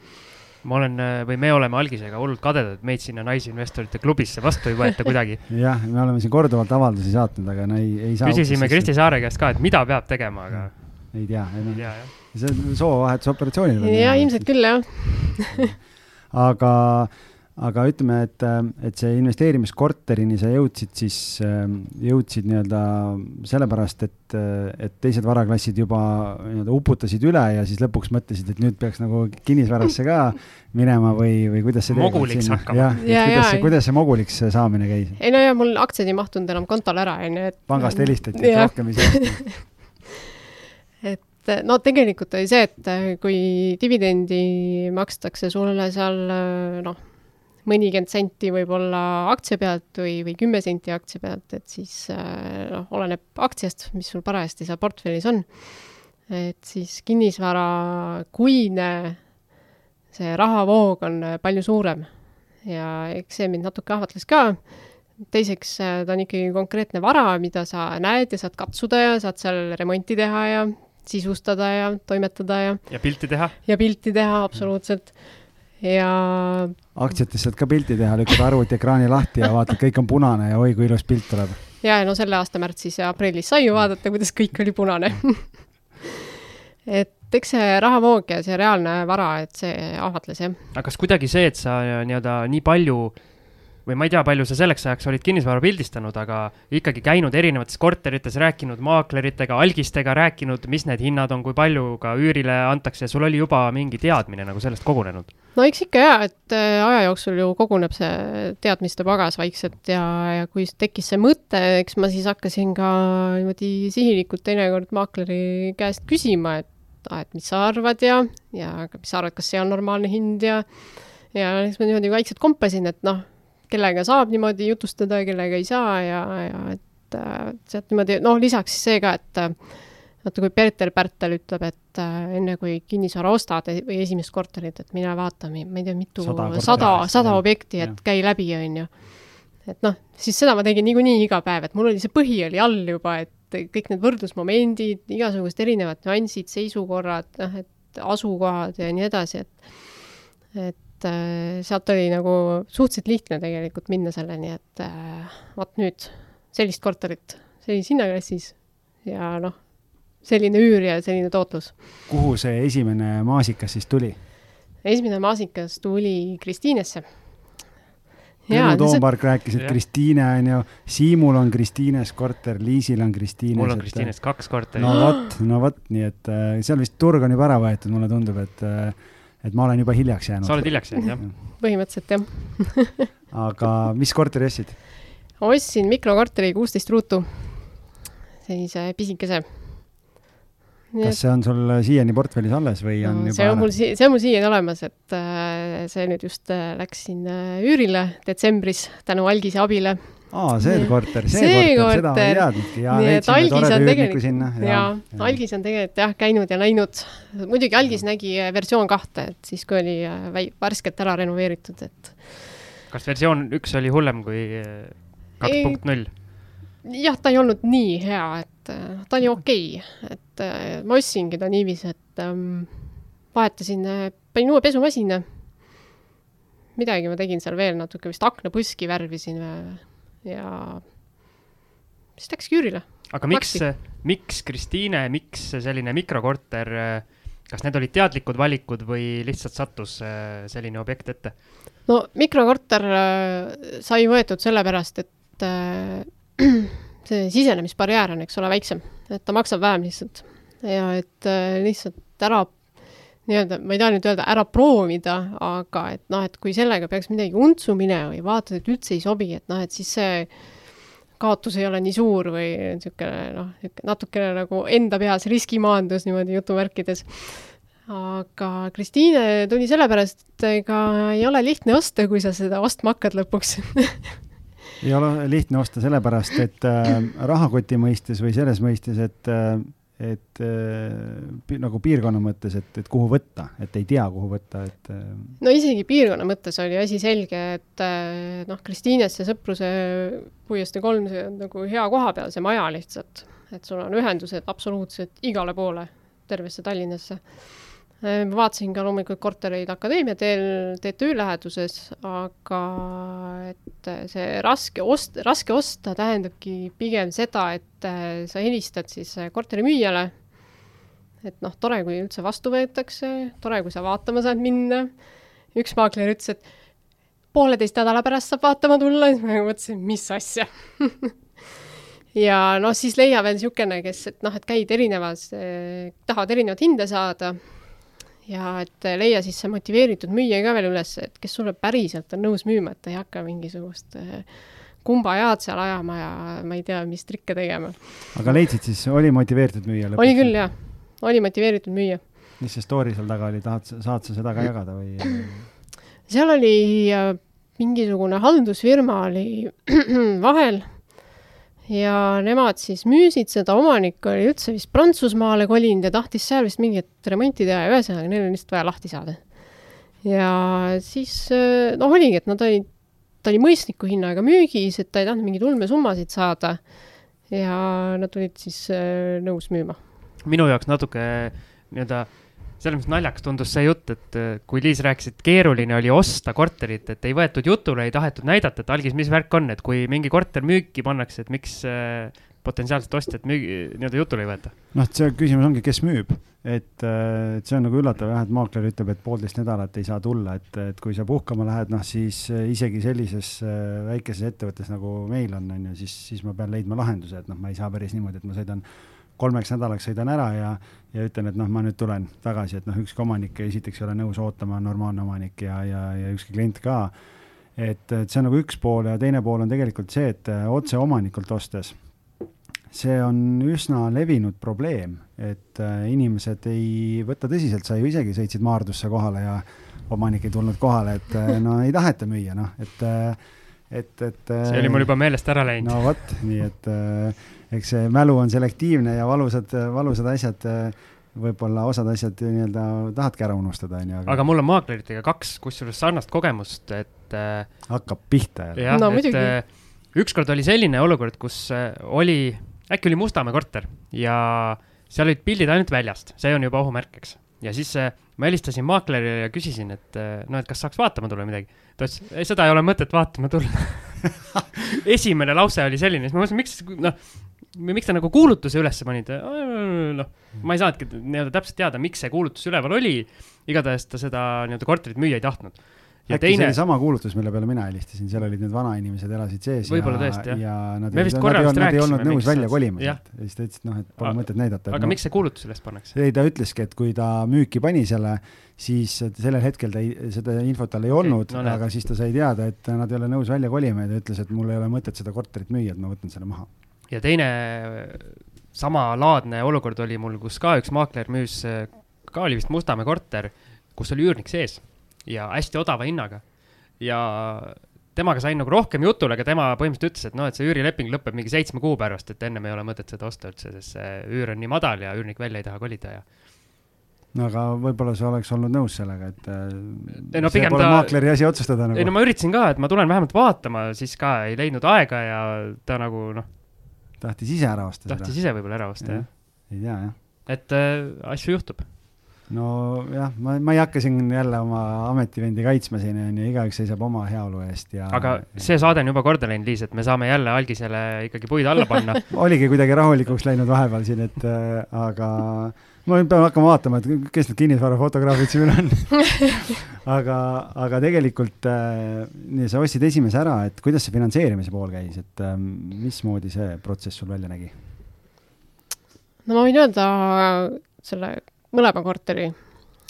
ma olen või me oleme algisega hullult kadedad, et meid sinna naisinvestorite klubisse vastu ei võeta kuidagi. <laughs> jah, me oleme siin korduvalt avaldusi saatnud, aga no ei, ei saa. küsisime Kristi Saare käest ka, et mida peab tegema, aga. ei tea, ei tea, jah. see on soovahetusoperatsioonid. jaa, ilmselt küll, jah <laughs> aga aga ütleme, et, et see investeerimiskorterini sa jõudsid siis, jõudsid nii-öelda sellepärast, et, et teised varaklassid juba nii-öelda uputasid üle ja siis lõpuks mõtlesid, et nüüd peaks nagu kinnisvarasse ka minema või, või kuidas see moguliks hakkama. jah, ja, kuidas see, kuidas see moguliks saamine käis? ei no ja mul aktsiad ei mahtunud enam kontole ära, onju, et pangast helistati, et rohkem ei saa <laughs> et no tegelikult oli see, et kui dividendi makstakse sulle seal noh, mõnikümmend senti võib-olla aktsia pealt või, või kümme senti aktsia pealt, et siis äh, noh, oleneb aktsiast, mis sul parajasti seal portfellis on. et siis kinnisvara kuine see rahavoog on palju suurem ja eks see mind natuke ahvatles ka. teiseks äh, ta on ikkagi konkreetne vara, mida sa näed ja saad katsuda ja saad seal remonti teha ja sisustada ja toimetada ja ja pilti teha. ja pilti teha, absoluutselt. Ja aktsiatest saad ka pilti teha, lükkad arvutiekraani lahti ja vaatad, kõik on punane ja oi, kui ilus pilt tuleb. ja no selle aasta märtsis ja aprillis sai ju vaadata, kuidas kõik oli punane <laughs> et eks see rahavoog ja see reaalne vara, et see ahvatles, jah. aga kas kuidagi see, et sa nii-öelda nii palju või ma ei tea, palju sa selleks ajaks olid kinnisvara pildistanud, aga ikkagi käinud erinevates korterites, rääkinud maakleritega, algistega, rääkinud, mis need hinnad on, kui palju ka üürile antakse, sul oli juba mingi teadmine nagu sellest kogunenud? no eks ikka jaa, et äh, aja jooksul ju koguneb see teadmiste pagas vaikselt ja, ja kui tekkis see mõte, eks ma siis hakkasin ka niimoodi sihilikult teinekord maakleri käest küsima, et aa, et mis sa arvad ja, ja mis sa arvad, kas see on normaalne hind ja ja siis ma niimoodi vaikselt kompasin, et noh, kellega saab niimoodi jutustada, kellega ei saa ja, ja et äh, sealt niimoodi, noh, lisaks siis see ka, et äh, vaata, kui Peeter Pärtel ütleb, et äh, enne kui kinnisvara ostad või esimest korterit, et mine vaata, ma ei tea, mitu, sada, sada objekti, et käi läbi, on ju. et noh, siis seda ma tegin niikuinii iga päev, et mul oli see põhi oli all juba, et kõik need võrdlusmomendid, igasugused erinevad nüansid, seisukorrad, noh, et asukohad ja nii edasi, et et et äh, sealt oli nagu suhteliselt lihtne tegelikult minna selleni, et äh, vot nüüd sellist korterit sellises hinnaklassis ja noh, selline üür ja selline tootlus. kuhu see esimene maasikas siis tuli? esimene maasikas tuli Kristiinesse. Tõnu Toompark see... rääkis, et Kristiine on ju, Siimul on Kristiines korter, Liisil on Kristiines. mul on Kristiines kaks korterit. no vot, no vot, nii et äh, seal vist turg on juba ära võetud, mulle tundub, et äh, et ma olen juba hiljaks jäänud. sa oled hiljaks jäänud, jah? põhimõtteliselt, jah <laughs> aga mis korteri ostsid? ostsin mikrokorteri kuusteist ruutu, sellise pisikese. kas see on sul siiani portfellis alles või on no, juba see on mul, see on mul siiani olemas, et äh, see nüüd just äh, läks siin äh, üürile detsembris tänu algise abile aa, see korter, see, see korter, seda ma ei teadnudki ja leidsime toreda üürniku sinna. jaa, algis on tegelikult jah, käinud ja näinud, muidugi algis nägi äh, versioon kahte, et siis, kui oli äh, väi-, värskelt ära renoveeritud, et. kas versioon üks oli hullem kui äh, kaks punkt null? jah, ta ei olnud nii hea, et ta oli okei okay., et ma ostsingi ta niiviisi, et ähm, vahetasin, panin uue pesumasina midagi ma tegin seal veel natuke, vist aknapõski värvisin või ja siis läkski üürile. aga miks, miks Kristiine, miks selline mikrokorter, kas need olid teadlikud valikud või lihtsalt sattus äh, selline objekt ette? no mikrokorter äh, sai võetud sellepärast, et äh, <clears throat> see sisenemisbarjäär on, eks ole, väiksem, et ta maksab vähem lihtsalt ja et lihtsalt ära nii-öelda, ma ei taha nüüd öelda ära proovida, aga et noh, et kui sellega peaks midagi untsu minema või vaatad, et üldse ei sobi, et noh, et siis see kaotus ei ole nii suur või niisugune noh, natukene nagu enda peas riskimaandus niimoodi jutumärkides. aga Kristiine tuli sellepärast, et ega ei ole lihtne osta, kui sa seda ostma hakkad lõpuks ei ole lihtne osta sellepärast, et äh, rahakoti mõistes või selles mõistes, et äh, et äh, nagu piirkonna mõttes, et, et kuhu võtta, et ei tea, kuhu võtta, et äh.... no isegi piirkonna mõttes oli asi selge, et äh, noh, Kristiines see Sõpruse puiestee kolm, see on nagu hea koha peal, see maja lihtsalt, et sul on ühendused absoluutselt igale poole, tervesse Tallinnasse ma vaatasin ka loomulikult kortereid Akadeemia teel TTÜ läheduses, aga et see raske ost-, raske osta tähendabki pigem seda, et äh, sa helistad siis äh, korterimüüjale, et noh, tore, kui üldse vastu võetakse, tore, kui sa vaatama saad minna. üks maakler ütles, et pooleteist nädala pärast saab vaatama tulla, siis ma mõtlesin, mis asja. <laughs> Ja noh, siis leia veel niisugune, kes, et noh, et käid erinevas eh,, tahavad erinevat hinde saada ja et leia siis see motiveeritud müüja ka veel üles, et kes sulle päriselt on nõus müüma, et ta ei hakka mingisugust eh, kumbajaad seal ajama ja ma ei tea, mis trikke tegema. aga leidsid siis, oli motiveeritud müüja lõpuks? oli küll, jah. oli motiveeritud müüja. mis see story seal taga oli, tahad, saad sa seda ka jagada või? seal oli äh, mingisugune haldusfirma oli <clears throat> vahel ja nemad siis müüsid seda, omanik oli üldse vist Prantsusmaale kolinud ja tahtis seal vist mingit remonti teha ja ühesõnaga, neil on lihtsalt vaja lahti saada. ja siis noh, oligi, et nad olid ta oli mõistliku hinnaga müügis, et ta ei tahtnud mingeid ulmesummasid saada. ja nad olid siis äh, nõus müüma. minu jaoks natuke nii-öelda selles mõttes naljakas tundus see jutt, et äh, kui Liis rääkis, et keeruline oli osta korterit, et ei võetud jutule, ei tahetud näidata, et algis, mis värk on, et kui mingi korter müüki pannakse, et miks äh, potentsiaalset ostjat müügi, nii-öelda jutule ei võeta? noh, see küsimus ongi, kes müüb, et, äh, et see on nagu üllatav jah, et maakler ütleb, et poolteist nädalat ei saa tulla, et, et kui sa puhkama lähed, noh siis äh, isegi sellises väikeses ettevõttes nagu meil on, on ju, siis, siis ma pean leidma lahenduse, et noh, ma ei saa päris niimoodi, et ma sõidan kolmeks nädalaks sõidan ära ja, ja ütlen, et noh, ma nüüd tulen tagasi, et noh, ükski omanik esiteks ei ole nõus ootama, normaalne omanik ja, ja, ja ükski klient ka. et, et see on nagu üks pool ja teine pool on tegelikult see, et äh, otse omanikult ostes, see on üsna levinud probleem, et äh, inimesed ei võta tõsiselt, sa ju isegi sõitsid Maardusse kohale ja omanik ei tulnud kohale, et äh, no ei taheta müüa, noh, et et, et see oli mul juba meelest ära läinud. no vot, nii et äh, eks see mälu on selektiivne ja valusad, valusad asjad, võib-olla osad asjad nii-öelda tahadki ära unustada, onju. aga mul on maakleritega kaks, kusjuures sarnast kogemust, et äh,. hakkab pihta jälle. jah no,, et äh, ükskord oli selline olukord, kus äh, oli, äkki oli Mustamäe korter ja seal olid pildid ainult väljast, see on juba ohumärk, eks. ja siis ma helistasin maaklerile ja küsisin, et noh, et kas saaks vaatama tulla midagi. ta ütles, ei, seda ei ole mõtet vaatama tulla <laughs> esimene lause oli selline, siis ma mõtlesin, miks, noh, miks te nagu kuulutuse üles panite? noh, ma ei saanudki nii-öelda täpselt teada, miks see kuulutus üleval oli. igatahes ta seda nii-öelda korterit müüa ei tahtnud. Äkki teine... see oli sama kuulutus, mille peale mina helistasin, seal olid need vanainimesed elasid sees võib-olla tõesti, jah. ja nad, nad, nad, nad, nad ei olnud nõus välja kolima sealt ja siis ta ütles, et noh, et pole mõtet näidata. aga no, miks see kuulutus üles pannakse? ei, ta ütleski, et kui ta müüki pani selle, siis sellel hetkel ta ei, seda infot tal ei olnud okay,, no, aga siis ta sai teada, et nad ei ole nõus välja kolima ja ta ütles, et mul ei ole mõtet seda korterit müüa, et ma võtan selle maha ja teine samalaadne olukord oli mul, kus ka üks maakler müüs, ka oli vist Mustamäe korter, kus oli üürnik sees ja hästi odava hinnaga. ja temaga sain nagu rohkem jutule, aga tema põhimõtteliselt ütles, et noh, et see üürileping lõpeb mingi seitsme kuu pärast, et ennem ei ole mõtet seda osta üldse, sest see üür on nii madal ja üürnik välja ei taha kolida ja no aga võib-olla sa oleks olnud nõus sellega, et ei, no, see pole ta... maakleri asi otsustada nagu. ei no ma üritasin ka, et ma tulen vähemalt vaatama, siis ka ei leidnud aega ja ta nagu noh, tahtis ise ära osta tahtis seda. ise võib-olla ära osta ja,, jah. ei tea, jah. et äh, asju juhtub. Nojah, ma, ma ei hakka siin jälle oma ametivendi kaitsma siin, on ju, igaüks seisab oma heaolu eest ja. aga see saade on juba korda läinud, Liis, et me saame jälle algisele ikkagi puid alla panna <laughs> oligi kuidagi rahulikuks läinud vahepeal siin, et äh, aga ma nüüd pean hakkama vaatama, et kes need kinnisvarafotograafid siin on <laughs> aga, aga tegelikult äh, sa ostsid esimese ära, et kuidas see finantseerimise pool käis, et äh, mismoodi see protsess sul välja nägi? no ma võin öelda selle mõlema korteri,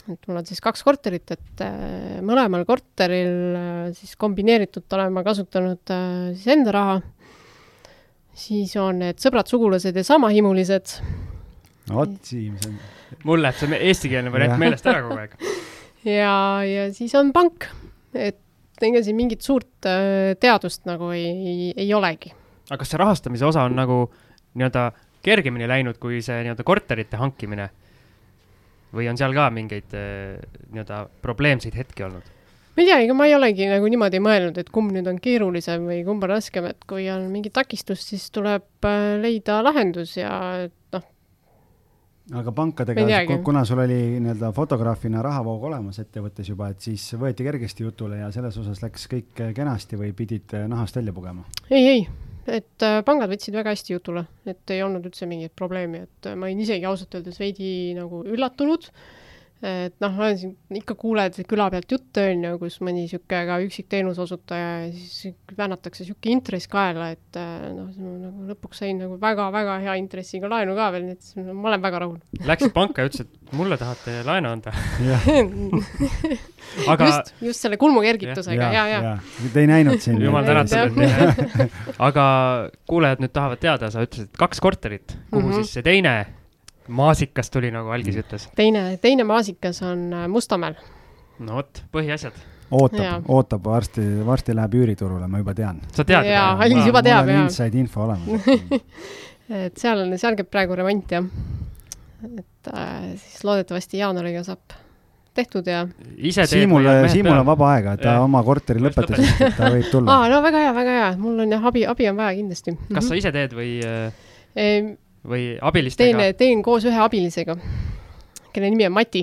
et mul on siis kaks korterit, et äh, mõlemal korteril äh, siis kombineeritult olen ma kasutanud äh, siis enda raha, siis on need sõbrad-sugulased ja samahimulised no vot, Siim, see on. mul läheb see eestikeelne variant meelest ära kogu aeg. <laughs> ja, ja siis on pank, et ega siin mingit suurt teadust nagu ei, ei, ei olegi. aga kas see rahastamise osa on nagu nii-öelda kergemini läinud kui see nii-öelda korterite hankimine? Või on seal ka mingeid äh, nii-öelda probleemseid hetki olnud? ma ei tea, ega ma ei olegi nagu niimoodi mõelnud, et kumb nüüd on keerulisem või kumb on raskem, et kui on mingi takistus, siis tuleb äh, leida lahendus ja noh, aga pankadega, kuna sul oli nii-öelda fotograafina rahavoog olemas ettevõttes juba, et siis võeti kergesti jutule ja selles osas läks kõik kenasti või pidid nahast välja pugema? ei, ei, et äh, pangad võtsid väga hästi jutule, et ei olnud üldse mingit probleemi, et ma olin isegi ausalt öeldes veidi nagu üllatunud. äh, et noh, ma olen siin, ikka kuuled küla pealt jutte, on ju, kus mõni niisugune ka üksik teenuseosutaja ja siis vännatakse niisugune intress kaela, et äh, noh, nagu lõpuks sain nagu väga-väga hea intressiga laenu ka veel, nii et ma olen väga rahul. Läksid panka ja ütlesid, et mulle tahate laenu anda <laughs> aga just, just selle kulmukergitusega, ja, ja, ja. Te ei näinud siin. jumal tänatud, et aga kuulajad nüüd tahavad teada, sa ütlesid kaks korterit, kuhu mm -hmm. siis see teine maasikas tuli, nagu Algis ütles. teine, teine maasikas on äh, Mustamäel. no vot, põhiasjad. ootab, ootab varsti, varsti läheb üüriturule, ma juba tean. sa tead jaa, Algis juba teab, jaa. inside info olemas <laughs> et seal on, seal käib praegu remont, jah. et äh, siis loodetavasti jaanuariga saab tehtud ja ise teed Siimul Siimul on vaba aega, ta Jah. oma korteri lõpetas, et ta võib tulla aa, no väga hea, väga hea, mul on jah, abi, abi on vaja kindlasti. kas sa ise teed või, teen, või abilistega? teen koos ühe abilisega, kelle nimi on Mati.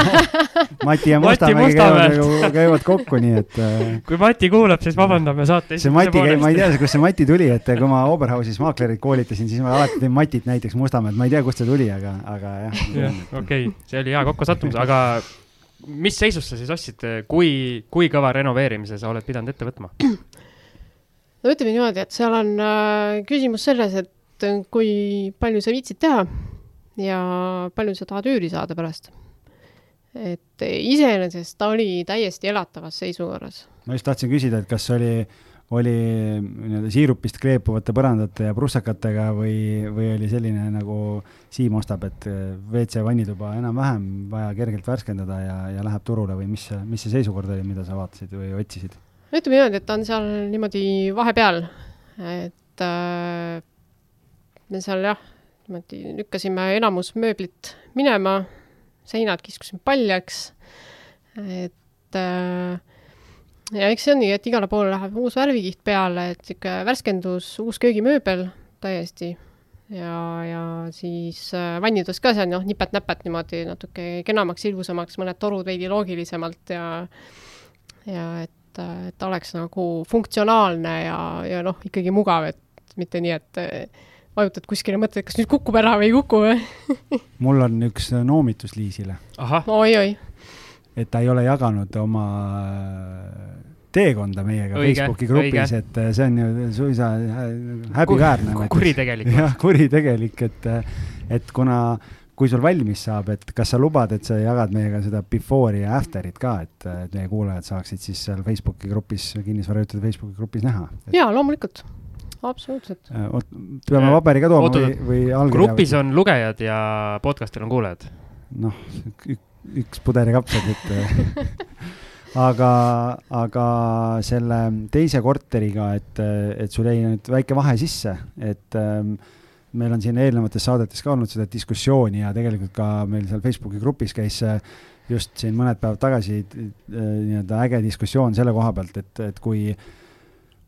<laughs> Mati ja Mustamägi käivad nagu, käivad kokku, nii et äh, kui Mati kuulab, siis vabandame saate see Mati käib, ma ei tea, kust see Mati tuli, et kui ma Oberhausis maaklerit koolitasin, siis ma alati tõin Matit näiteks Mustamäelt, ma ei tea, kust see tuli, aga, aga jah. jah, okei, see oli hea kokkusattumus, aga mis seisus sa siis ostsid, kui, kui kõva renoveerimise sa oled pidanud ette võtma? no ütleme niimoodi, et seal on äh, küsimus selles, et äh, kui palju sa viitsid teha ja palju sa tahad üüri saada pärast. et iseenesest ta oli täiesti elatavas seisukorras. ma just tahtsin küsida, et kas oli, oli nii-öelda siirupist kleepuvate põrandate ja prussakatega või, või oli selline nagu Siim ostab, et WC vannituba enam-vähem vaja kergelt värskendada ja, ja läheb turule või mis mis see seisukord oli, mida sa vaatasid või otsisid? ütleme niimoodi, et ta on seal niimoodi vahepeal, et äh, me seal jah, niimoodi lükkasime enamus mööblit minema, seinad kiskusime paljaks, et äh, ja eks see on nii, et igale poole läheb uus värvikiht peale, et sihuke värskendus, uus köögimööbel täiesti. Ja, ja siis äh, vannides ka seal noh, nipet-näpet niimoodi natuke kenamaks, ilusamaks, mõned torud veidi loogilisemalt ja ja et, et oleks nagu funktsionaalne ja, ja noh, ikkagi mugav, et mitte nii, et vajutad kuskile, mõtled, kas nüüd kukub ära või ei kuku või <laughs> mul on üks noomitus Liisile, oi-oi, et ta ei ole jaganud oma äh, teekonda meiega Õige, Facebooki grupis, et äh, see on ju suisa hä- häbiväärne. kuritegelik. jah, kuritegelik, et, et kuna, kui sul valmis saab, et kas sa lubad, et sa jagad meiega seda before'i ja after'it ka, et, et meie kuulajad saaksid siis seal Facebooki grupis, kinnisvarajutude Facebooki grupis näha. jaa, loomulikult, absoluutselt. oot, peame paberi ka tooma Oot, või, või allkirja? grupis on lugejad ja podcast'il on kuulajad. noh, üks puderikapsad, et <laughs> aga, aga selle teise korteriga, et, et sul jäi nüüd väike vahe sisse, et ähm, meil on siin eelnevates saadetes ka olnud seda diskussiooni ja tegelikult ka meil seal Facebooki grupis käis see just siin mõned päevad tagasi äh, nii-öelda äge diskussioon selle koha pealt, et, et kui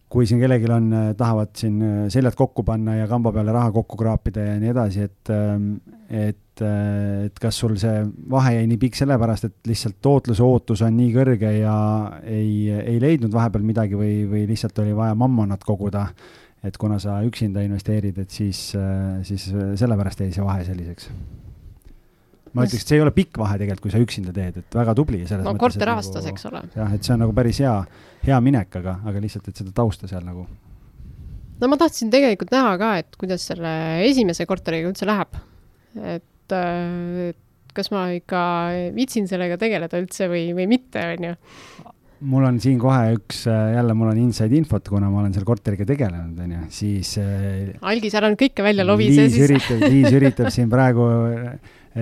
kui siin kellelgi on, tahavad siin äh, seljad kokku panna ja kamba peale raha kokku kraapida ja nii edasi, et, et, et kas sul see vahe jäi nii pikk sellepärast, et lihtsalt tootluse ootus on nii kõrge ja ei, ei leidnud vahepeal midagi või, või lihtsalt oli vaja mammonat koguda, et kuna sa üksinda investeerid, et siis, siis sellepärast jäi see vahe selliseks ma ütleks, et see ei ole pikk vahe tegelikult, kui sa üksinda teed, et väga tubli no korter aastas, eks ole. jah, et see on nagu päris hea, hea minek, aga, aga lihtsalt, et seda tausta seal nagu. no ma tahtsin tegelikult näha ka, et kuidas selle esimese korteriga üldse läheb. et äh, et kas ma ikka viitsin sellega tegeleda üldse või, või mitte, on ju. mul on siin kohe üks, jälle mul on inside infot, kuna ma olen selle korteriga tegelenud, on ju, siis äh, algis, ära nüüd kõike välja lobise Liis siis. üritab, Liis üritab siin praegu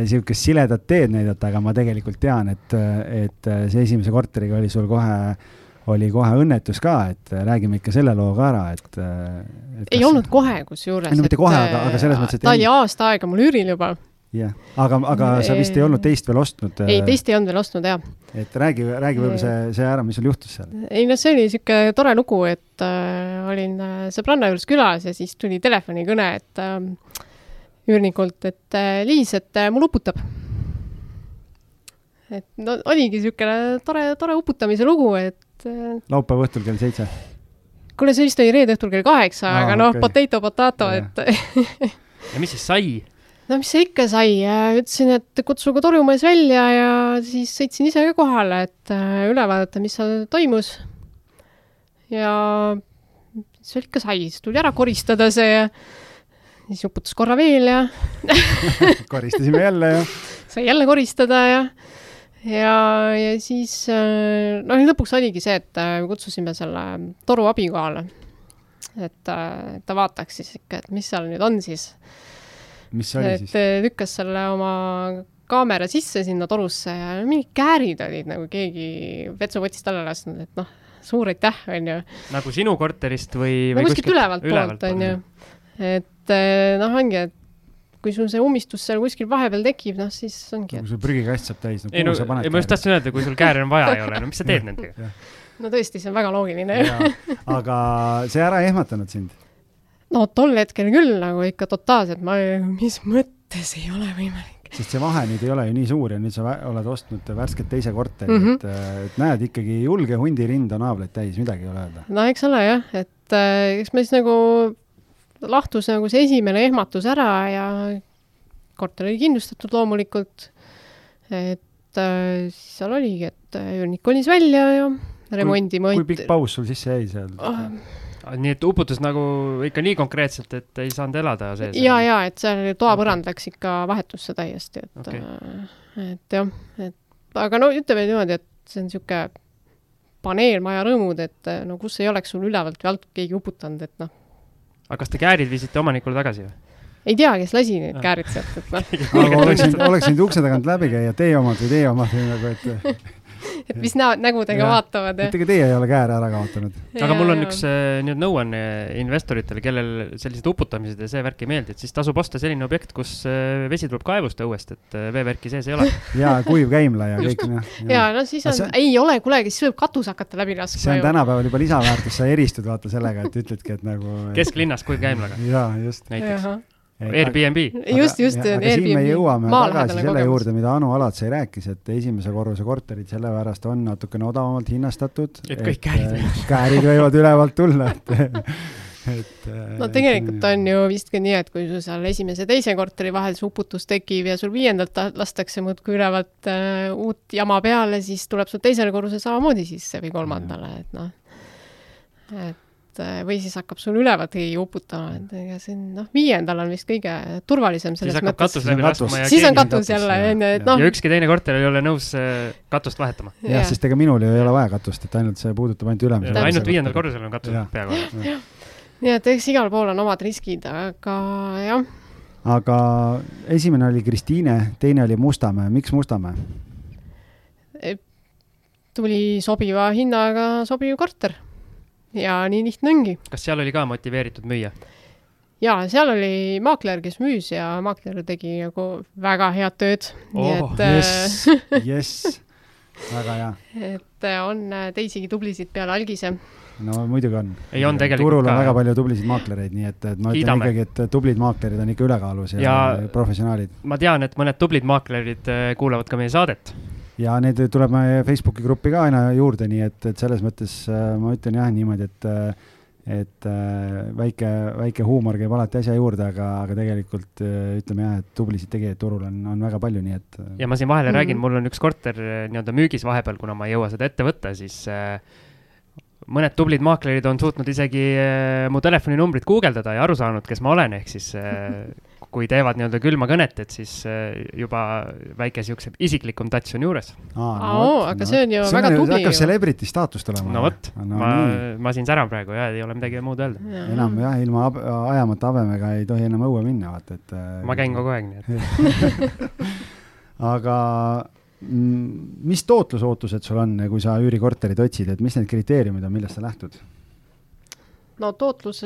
niisugust siledat teed näidata, aga ma tegelikult tean, et, et see esimese korteriga oli sul kohe, oli kohe õnnetus ka, et räägime ikka selle loo ka ära, et, et. ei olnud kohe kusjuures. Ei no mitte kohe, aga- aga selles mõttes, et ta oli aasta aega mul üüril juba. jah, aga, aga sa vist ei olnud teist veel ostnud. ei, teist ei olnud veel ostnud jah. et räägi, räägi võib-olla see, see ära, mis sul juhtus seal. ei no see oli sihuke tore lugu, et äh, olin äh, sõbranna juures külas ja siis tuli telefonikõne, et äh, üürnikult, et äh, Liis, et äh, mul uputab. et no oligi siukene tore, tore uputamise lugu, et äh, laupäeva õhtul kell seitse. kuule, see vist oli reede õhtul kell kaheksa Aa, aga noh okei. potato, potato, Jah. et <laughs> ja mis siis sai? no mis see ikka sai, ütlesin, et kutsuge torumees välja ja siis sõitsin ise ka kohale, et üle vaadata, mis seal toimus. ja mis seal ikka sai, siis tuli ära koristada see ja siis uputas korra veel ja <laughs> koristasime jälle ja sai jälle koristada ja ja, ja siis äh, noh, lõpuks oligi see, et äh, kutsusime selle toru abi kohale. et äh, ta vaataks siis ikka, et mis seal nüüd on siis mis see oli et siis? lükkas selle oma kaamera sisse sinna torusse ja mingid käärid olid nagu keegi vetsupotist alla lasknud, et noh, suur aitäh, onju. nagu sinu korterist või, no või kuskilt ülevalt poolt, onju. et äh, noh, ongi, et kui sul see ummistus seal kuskil vahepeal tekib, noh siis ongi, kui et sul prügikast saab täis, no kuhu no, sa paned ei ma just tahtsin öelda, kui sul kääre on vaja ei ole, no mis sa teed nendega? no tõesti, see on väga loogiline. aga see ära ei ehmatanud sind? no tol hetkel küll nagu ikka totaalselt, ma, mis mõttes ei ole võimalik. sest see vahe nüüd ei ole ju nii suur ja nüüd sa oled ostnud värsket teise korteri mm, -hmm. et, et näed ikkagi julge hundirind on haavleid täis, midagi ei ole öelda. no eks ole jah, et äh, eks ma siis nagu lahtus nagu see esimene ehmatus ära ja korter oli kindlustatud loomulikult. et äh, siis seal oligi, et äh, üürnik kolis välja ja remondi kui pikk paus sul sisse jäi seal Ah, nii et uputus nagu ikka nii konkreetselt, et ei saanud elada sees? ja, ja et seal toapõrand läks ikka vahetusse täiesti, et Okei. okay. et jah, et aga no ütleme niimoodi, et see on niisugune paneelmaja rõõmud, et äh, no kus ei oleks sul ülevalt või alt keegi uputanud, et noh, aga kas te käärid viisite omanikule tagasi või? ei tea, kes lasi need Ah. käärid sealt, et noh, aga oleks võinud, oleks võinud ukse tagant läbi käia, teie omad või teie omad või nagu, et <laughs> et mis näod nägudega Jah. vaatavad ja et ega teie ei ole kääre ära kaotanud. aga mul on Ja, üks äh, nii-öelda nõuanne investoritele, kellel sellised uputamised ja see värk ei meeldi, et siis tasub osta selline objekt, kus äh, vesi tuleb kaevust õuest, et äh, veevärki sees ei ole. <laughs> ja kuiv käimla ja kõik noh. ja no siis on see-, ei ole, kuule, siis võib katus hakata läbi see laskma on tänapäeval juba lisaväärtus, sa eristud vaata sellega, et ütledki, et nagu. <laughs> kesklinnas kuiv käimlaga jaa, just. näiteks. Airbnb. just, just, aga siin me jõuame tagasi maalähedane selle kogemus. juurde, mida Anu Alatsai rääkis, et esimese korruse korterid sellepärast on natukene odavamalt hinnastatud. Et kõik käärid võivad- <laughs> käärid võivad ülevalt tulla, et, <laughs> et. no tegelikult on ju vist ka nii, et kui sul seal esimese ja teise korteri vahel see uputus tekib ja sul viiendalt ta- lastakse muudkui ülevalt äh, uut jama peale, siis tuleb sul teisele korrusele samamoodi sisse või kolmandale, et noh, et äh, või siis hakkab sul ülevalt keegi uputama, et ega see on noh, viiendal on vist kõige turvalisem selles mõttes. Siis on katus. ja siis on katus jälle onju, et noh ja, ükski teine korter ei ole nõus äh, katust vahetama. jah, sest ega minul ju ei ole vaja katust, et ainult see puudutab ainult ülemise. Täpselt. ainult viiendal. korrusel on katus peaaegu. nii et eks igal pool on omad riskid, aga jah, aga esimene oli Kristiine, teine oli Mustamäe, miks Mustamäe? tuli sobiva hinnaga sobiv korter. Ja nii lihtne ongi. kas seal oli ka motiveeritud müüa? ja seal oli maakler, kes müüs ja maakler tegi nagu väga head tööd. nii Oh, et äh, <laughs> jess, jess, väga hea. et äh, on äh, teisigi tublisid peale algise. no muidugi on. Ei, on tegelikult turul on ka. väga palju tublisid maaklereid, nii et, et ma ütlen Kiidame. ikkagi, et tublid maaklerid on ikka ülekaalus ja, ja... Professionaalid. ma tean, et mõned tublid maaklerid kuulavad ka meie saadet. Ja neid tuleb meie Facebooki gruppi ka aina juurde, nii et, et selles mõttes äh, ma ütlen jah niimoodi, et äh, et äh, väike, väike huumor käib alati asja juurde, aga, aga tegelikult ütleme jah, et tublisid tegijaid turul on, on väga palju, nii et ja ma siin vahele mm. räägin, mul on üks korter nii-öelda müügis vahepeal, kuna ma ei jõua seda ette võtta, siis äh, mõned tublid maaklerid on suutnud isegi mu telefoninumbrit guugeldada ja aru saanud, kes ma olen, ehk siis kui teevad nii-öelda külma kõnet, et siis äh, juba väike siukse isiklikum touch on juures. aa, Oo, aga see on ju väga tubli hakkab celebrity staatus tulema. no vot, no, ma ma siin säran praegu ja ei ole midagi muud öelda. enam jah, ilma ab- ajamata habemega ei tohi enam õue minna, vaata, et. ma käin kogu aeg, nii et <laughs> aga mm, mis tootlusootused sul on, kui sa üürikorterit otsid, et mis need kriteeriumid on, millest sa lähtud? No tootlus,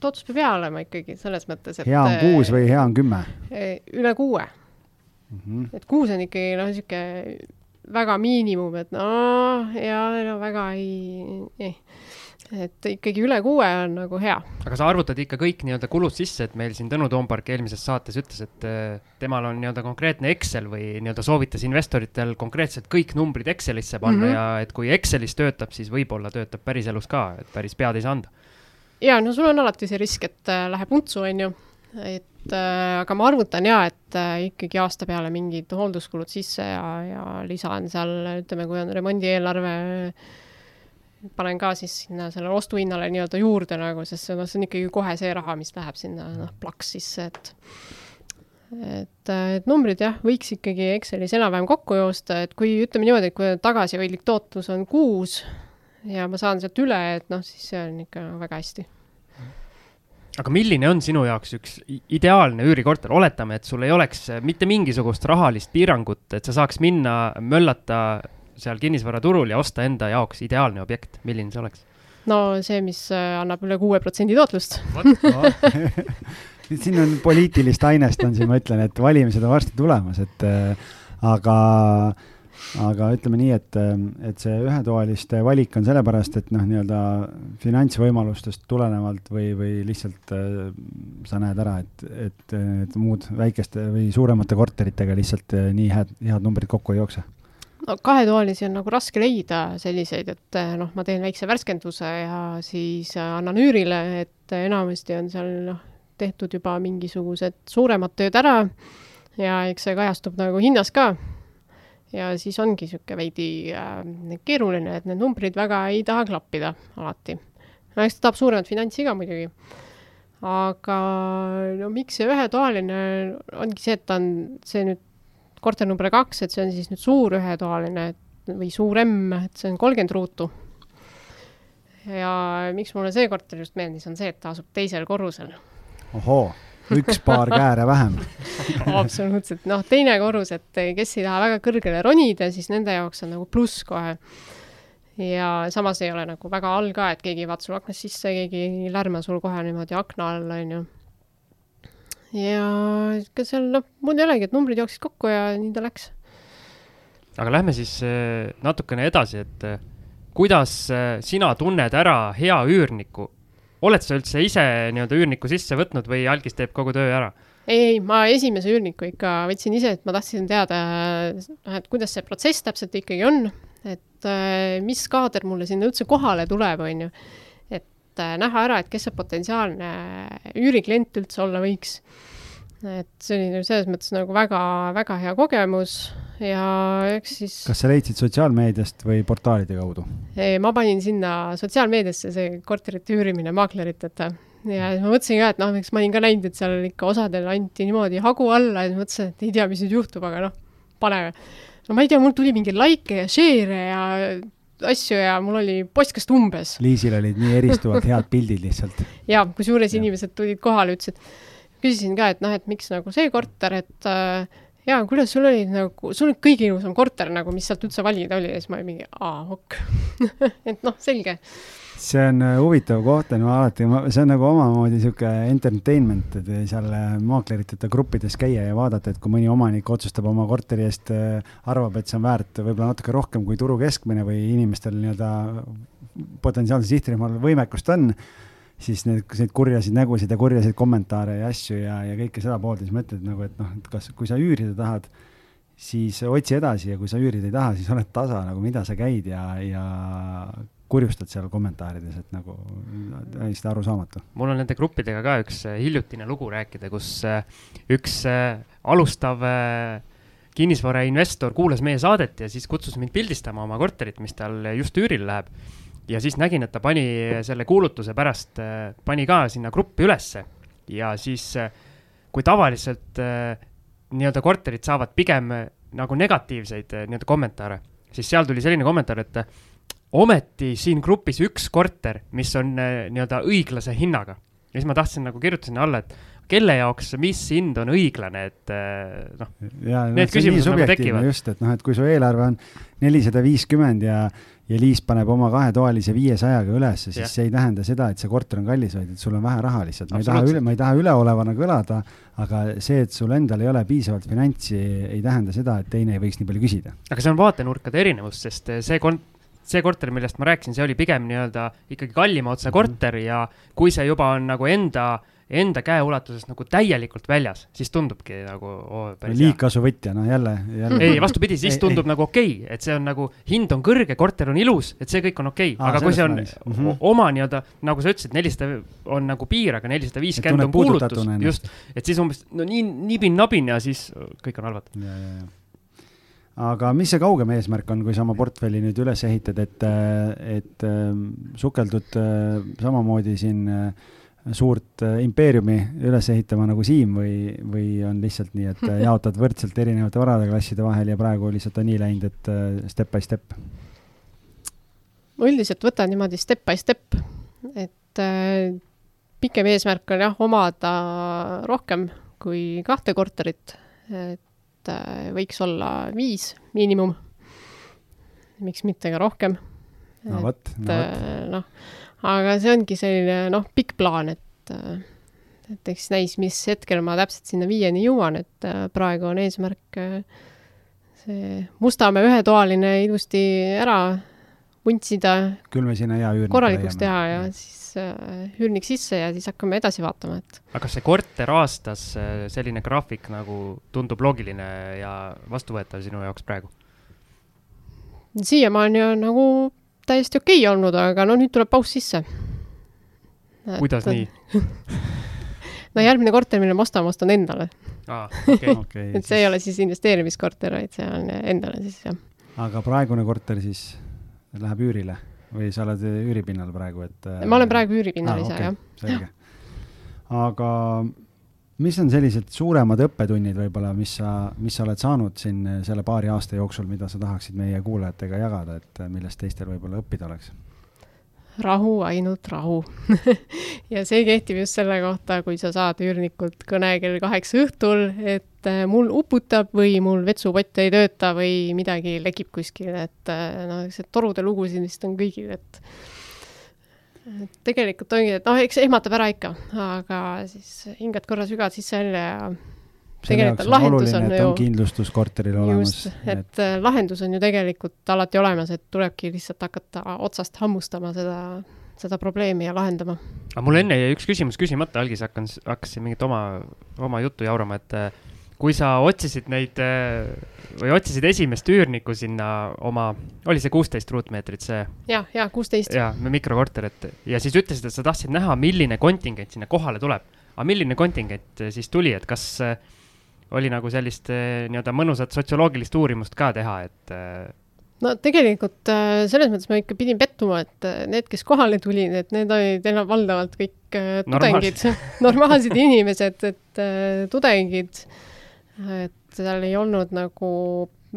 tootlus peab hea olema ikkagi selles mõttes, et hea on kuus või hea on kümme üle kuue, mm? -hmm. et kuus on ikkagi noh, niisugune väga miinimum, et noh, ja no väga ei eh., et ikkagi üle kuue on nagu hea. aga sa arvutad ikka kõik nii-öelda kulud sisse, et meil siin Tõnu Toompark eelmises saates ütles, et äh, temal on nii-öelda konkreetne Excel või nii-öelda soovitas investoritel konkreetselt kõik numbrid Excelisse panna mm. -hmm. ja et kui Excelis töötab, siis võib-olla töötab päriselus ka, et päris pead ei saa anda. ja no sul on alati see risk, et äh, läheb untsu, on ju, et äh, aga ma arvutan ja, et ikkagi aasta peale mingid hoolduskulud sisse ja, ja lisan seal, ütleme, kui on remondieelarve, panen ka siis sinna sellele ostuhinnale nii-öelda juurde nagu, sest noh, see on ikkagi kohe see raha, mis läheb sinna noh, plaks sisse, et et, et numbrid jah, võiks ikkagi Excelis enam-vähem kokku joosta, et kui ütleme niimoodi, et kui tagasihoidlik tootlus on kuus ja ma saan sealt üle, et noh, siis see on ikka väga hästi. Aga milline on sinu jaoks üks ideaalne üürikorter, oletame, et sul ei oleks mitte mingisugust rahalist piirangut, et sa saaks minna möllata seal kinnisvaraturul ja osta enda jaoks ideaalne objekt, milline see oleks? no see, mis äh, annab üle kuue protsendi tootlust. <laughs> <laughs> siin on poliitilist ainest on siin, ma ütlen, et valimised on varsti tulemas, et äh, aga aga ütleme nii, et, et see ühetoaliste valik on sellepärast, et noh, nii-öelda finantsvõimalustest tulenevalt või, või lihtsalt äh, sa näed ära, et, et, et muud väikeste või suuremate korteritega lihtsalt äh, nii head, head numbrid kokku ei jookse no kahetoalisi on nagu raske leida selliseid, et äh, noh, ma teen väikse värskenduse ja siis äh, annan üürile, et enamasti on seal noh, tehtud juba mingisugused suuremad tööd ära ja eks see kajastub nagu hinnas ka ja siis ongi niisugune veidi äh, keeruline, et need numbrid väga ei taha klappida alati. no eks ta tahab suuremat finantsi ka muidugi. aga no miks see ühetoaline, ongi see, et ta on see nüüd korter number kaks, et see on siis nüüd suur ühetoaline või suur M, et see on kolmkümmend ruutu. ja miks mulle see korter just meeldis, on see, et ta asub teisel korrusel. ohoo üks paar kääre vähem <laughs> absoluutselt, noh, teine korrus, et kes ei taha väga kõrgele ronida, siis nende jaoks on nagu pluss kohe. ja samas ei ole nagu väga all ka, et keegi ei vaata sul aknast sisse, keegi ei lärma sul kohe niimoodi akna all, onju. Ja ega seal noh, muud ei olegi, et numbrid jooksid kokku ja nii ta läks. aga lähme siis eh, natukene edasi, et eh, kuidas eh, sina tunned ära hea üürniku oled sa üldse ise nii-öelda üürniku sisse võtnud või algis teeb kogu töö ära? ei, ei, ma esimese üürniku ikka võtsin ise, et ma tahtsin teada, et kuidas see protsess täpselt ikkagi on, et äh, mis kaader mulle sinna üldse kohale tuleb, on ju. Et äh, näha ära, et kes see potentsiaalne üüriklient üldse olla võiks et see oli selles mõttes nagu väga-väga hea kogemus ja eks siis. kas sa leidsid sotsiaalmeediast või portaalide kaudu? ma panin sinna sotsiaalmeediasse see korterite üürimine maakleriteta ja siis ma mõtlesin ka, et noh, eks ma olin ka näinud, et seal ikka osadel anti niimoodi hagu alla ja siis mõtlesin, et ei tea, mis nüüd juhtub, aga noh, paneme. no ma ei tea, mul tuli mingeid likee ja share'e ja asju ja mul oli postkast umbes. Liisil olid nii eristuvalt <laughs> head pildid lihtsalt. ja kusjuures inimesed tulid kohale, ütlesid küsisin ka, et noh, et miks nagu see korter, et äh, jaa, kuidas sul oli nagu, sul oli kõige ilusam korter nagu, mis sealt üldse valida oli ja siis ma olin mingi, aa, ok <laughs> et noh, selge. See on äh, huvitav koht, on alati, see on nagu omamoodi sihuke entertainment, et seal äh, maakleriteta gruppides käia ja vaadata, et kui mõni omanik otsustab oma korteri eest, äh, arvab, et see on väärt võib-olla natuke rohkem kui turu keskmine või inimestel nii-öelda potentsiaalse sihtrühmal võimekust on siis need, neid kurjasid nägusid ja kurjasid kommentaare ja asju ja, ja kõike seda poolt. Ja siis mõtled nagu, et noh, et kas, kui sa üürida tahad, siis otsi edasi ja kui sa üürida ei taha, siis oled tasa nagu, mida sa käid ja, ja kurjustad seal kommentaarides, et nagu täiesti arusaamatu. mul on nende gruppidega ka üks äh, hiljutine lugu rääkida, kus äh, üks äh, alustav kinnisvarainvestor kuulas meie saadet ja siis kutsus mind pildistama oma korterit, mis tal just üürile läheb ja siis nägin, et ta pani selle kuulutuse pärast, pani ka sinna gruppi ülesse ja siis, kui tavaliselt nii-öelda korterid saavad pigem nagu negatiivseid nii-öelda kommentaare, siis seal tuli selline kommentaar, et ometi siin grupis üks korter, mis on nii-öelda õiglase hinnaga. ja siis ma tahtsin nagu kirjutasin alla, et kelle jaoks, mis hind on õiglane, et noh, need küsimused nagu tekivad. just, et noh, et kui su eelarve on nelisada viiskümmend ja ja Liis paneb oma kahetoalise viiesajaga ülesse, siis ja. see ei tähenda seda, et see korter on kallis, vaid et sul on vähe raha lihtsalt. ma ei taha üle, ma ei taha üleolevana kõlada, aga see, et sul endal ei ole piisavalt finantsi, ei tähenda seda, et teine ei võiks nii palju küsida. aga see on vaatenurkade erinevus, sest see kon-, see korter, millest ma rääkisin, see oli pigem nii-öelda ikkagi kallima otsa korter mm -hmm. ja kui see juba on nagu enda enda käeulatusest nagu täielikult väljas, siis tundubki nagu oo, liigkasuvõtja, noh jälle, jälle. ei, vastupidi, siis tundub ei, nagu okei okay,, et see on nagu, hind on kõrge, korter on ilus, et see kõik on okei okay., aga kui see on mm -hmm. oma nii-öelda, nagu sa ütlesid, nelisada on nagu piir, aga nelisada viiskümmend on kuulutus, just, et siis umbes no nii nibin-nabin ja siis kõik on halvad. Aga mis see kaugem eesmärk on, kui sa oma portfelli nüüd üles ehitad, et, et sukeldud samamoodi siin äh, suurt äh, impeeriumi üles ehitama nagu Siim või, või on lihtsalt nii, et äh, <laughs> jaotad võrdselt erinevate varade klasside vahel ja praegu lihtsalt on nii läinud, et äh, step by step? ma üldiselt võtan niimoodi step by step, et äh, pikem eesmärk on jah, omada rohkem kui kahte korterit, et äh, võiks olla viis miinimum. miks mitte ka rohkem. no vot, no vot. noh aga see ongi selline noh, pikk plaan, et äh, et eks näis, mis hetkel ma täpselt sinna viieni jõuan, et äh, praegu on eesmärk äh, see Mustamäe ühetoaline ilusti ära vuntsida, küll me sinna hea üürniku korralikuks teha ja siis äh, üürnik sisse ja siis hakkame edasi vaatama, et aga kas see korter aastas, äh, selline graafik nagu tundub loogiline ja vastuvõetav sinu jaoks praegu? siiamaani on nagu täiesti okei okay olnud, aga no nüüd tuleb paus sisse. kuidas nii? <laughs> no järgmine korter, mille ma ostan, ma ostan endale aa, okei. <laughs> okay, et see ei ole siis investeerimiskorter, vaid see on endale siis jah. aga praegune korter siis läheb üürile või sa oled üüripinnal praegu, et? ma olen praegu üüripinnal ise okay, jah. selge. aga mis on sellised suuremad õppetunnid võib-olla, mis sa, mis sa oled saanud siin selle paari aasta jooksul, mida sa tahaksid meie kuulajatega jagada, et millest teistel võib-olla õppida oleks? rahu, ainult rahu <laughs> ja see kehtib just selle kohta, kui sa saad üürnikult kõne kell kaheksa õhtul, et äh, mul uputab või mul vetsupott ei tööta või midagi lekib kuskil, et äh, noh, see torude lugusid vist on kõigil, et et tegelikult ongi, et noh, eks ehmatab ära ikka, aga siis hingad korra sügavalt sisse-välja ja on lahendus oluline, on et ju- on kindlustus korteril olemas. et äh, lahendus on ju tegelikult alati olemas, et tulebki lihtsalt hakata otsast hammustama seda, seda probleemi ja lahendama. aga mul enne jäi üks küsimus küsimata, algis hakkan, hakkasin mingit oma, oma juttu jaurama, et äh, kui sa otsisid neid äh, või otsisid esimest üürnikku sinna oma, oli see kuusteist ruutmeetrit see jah, ja kuusteist. ja mikrokorter, et ja siis ütlesid, et sa tahtsid näha, milline kontingent sinna kohale tuleb. aga milline kontingent äh, siis tuli, et kas äh, oli nagu sellist nii-öelda mõnusat sotsioloogilist uurimust ka teha, et no tegelikult selles mõttes ma ikka pidin pettuma, et need, kes kohale tulid, et need olid enam valdavalt kõik tudengid, <laughs> normaalsed inimesed, et tudengid, et seal ei olnud nagu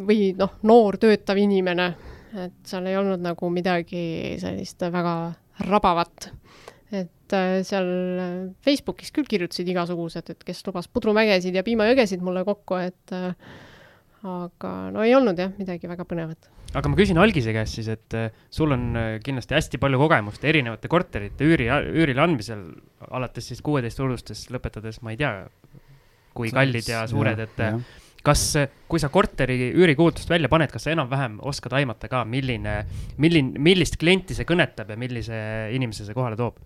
või noh, noor töötav inimene, et seal ei olnud nagu midagi sellist väga rabavat. et äh, seal äh, Facebookis küll kirjutasid igasugused, et kes lubas pudrumägesid ja piimajõgesid mulle kokku, et äh, aga no ei olnud jah, midagi väga põnevat aga ma küsin algise käest siis, et sul on kindlasti hästi palju kogemust erinevate korterite üüri, üürile andmisel, alates siis kuueteist-aastastest lõpetades, ma ei tea, kui kallid ja suured, et äh, kas, kui sa korteri üürikuulutust välja paned, kas sa enam-vähem oskad aimata ka, milline, milline, millist klienti see kõnetab ja millise inimese see kohale toob?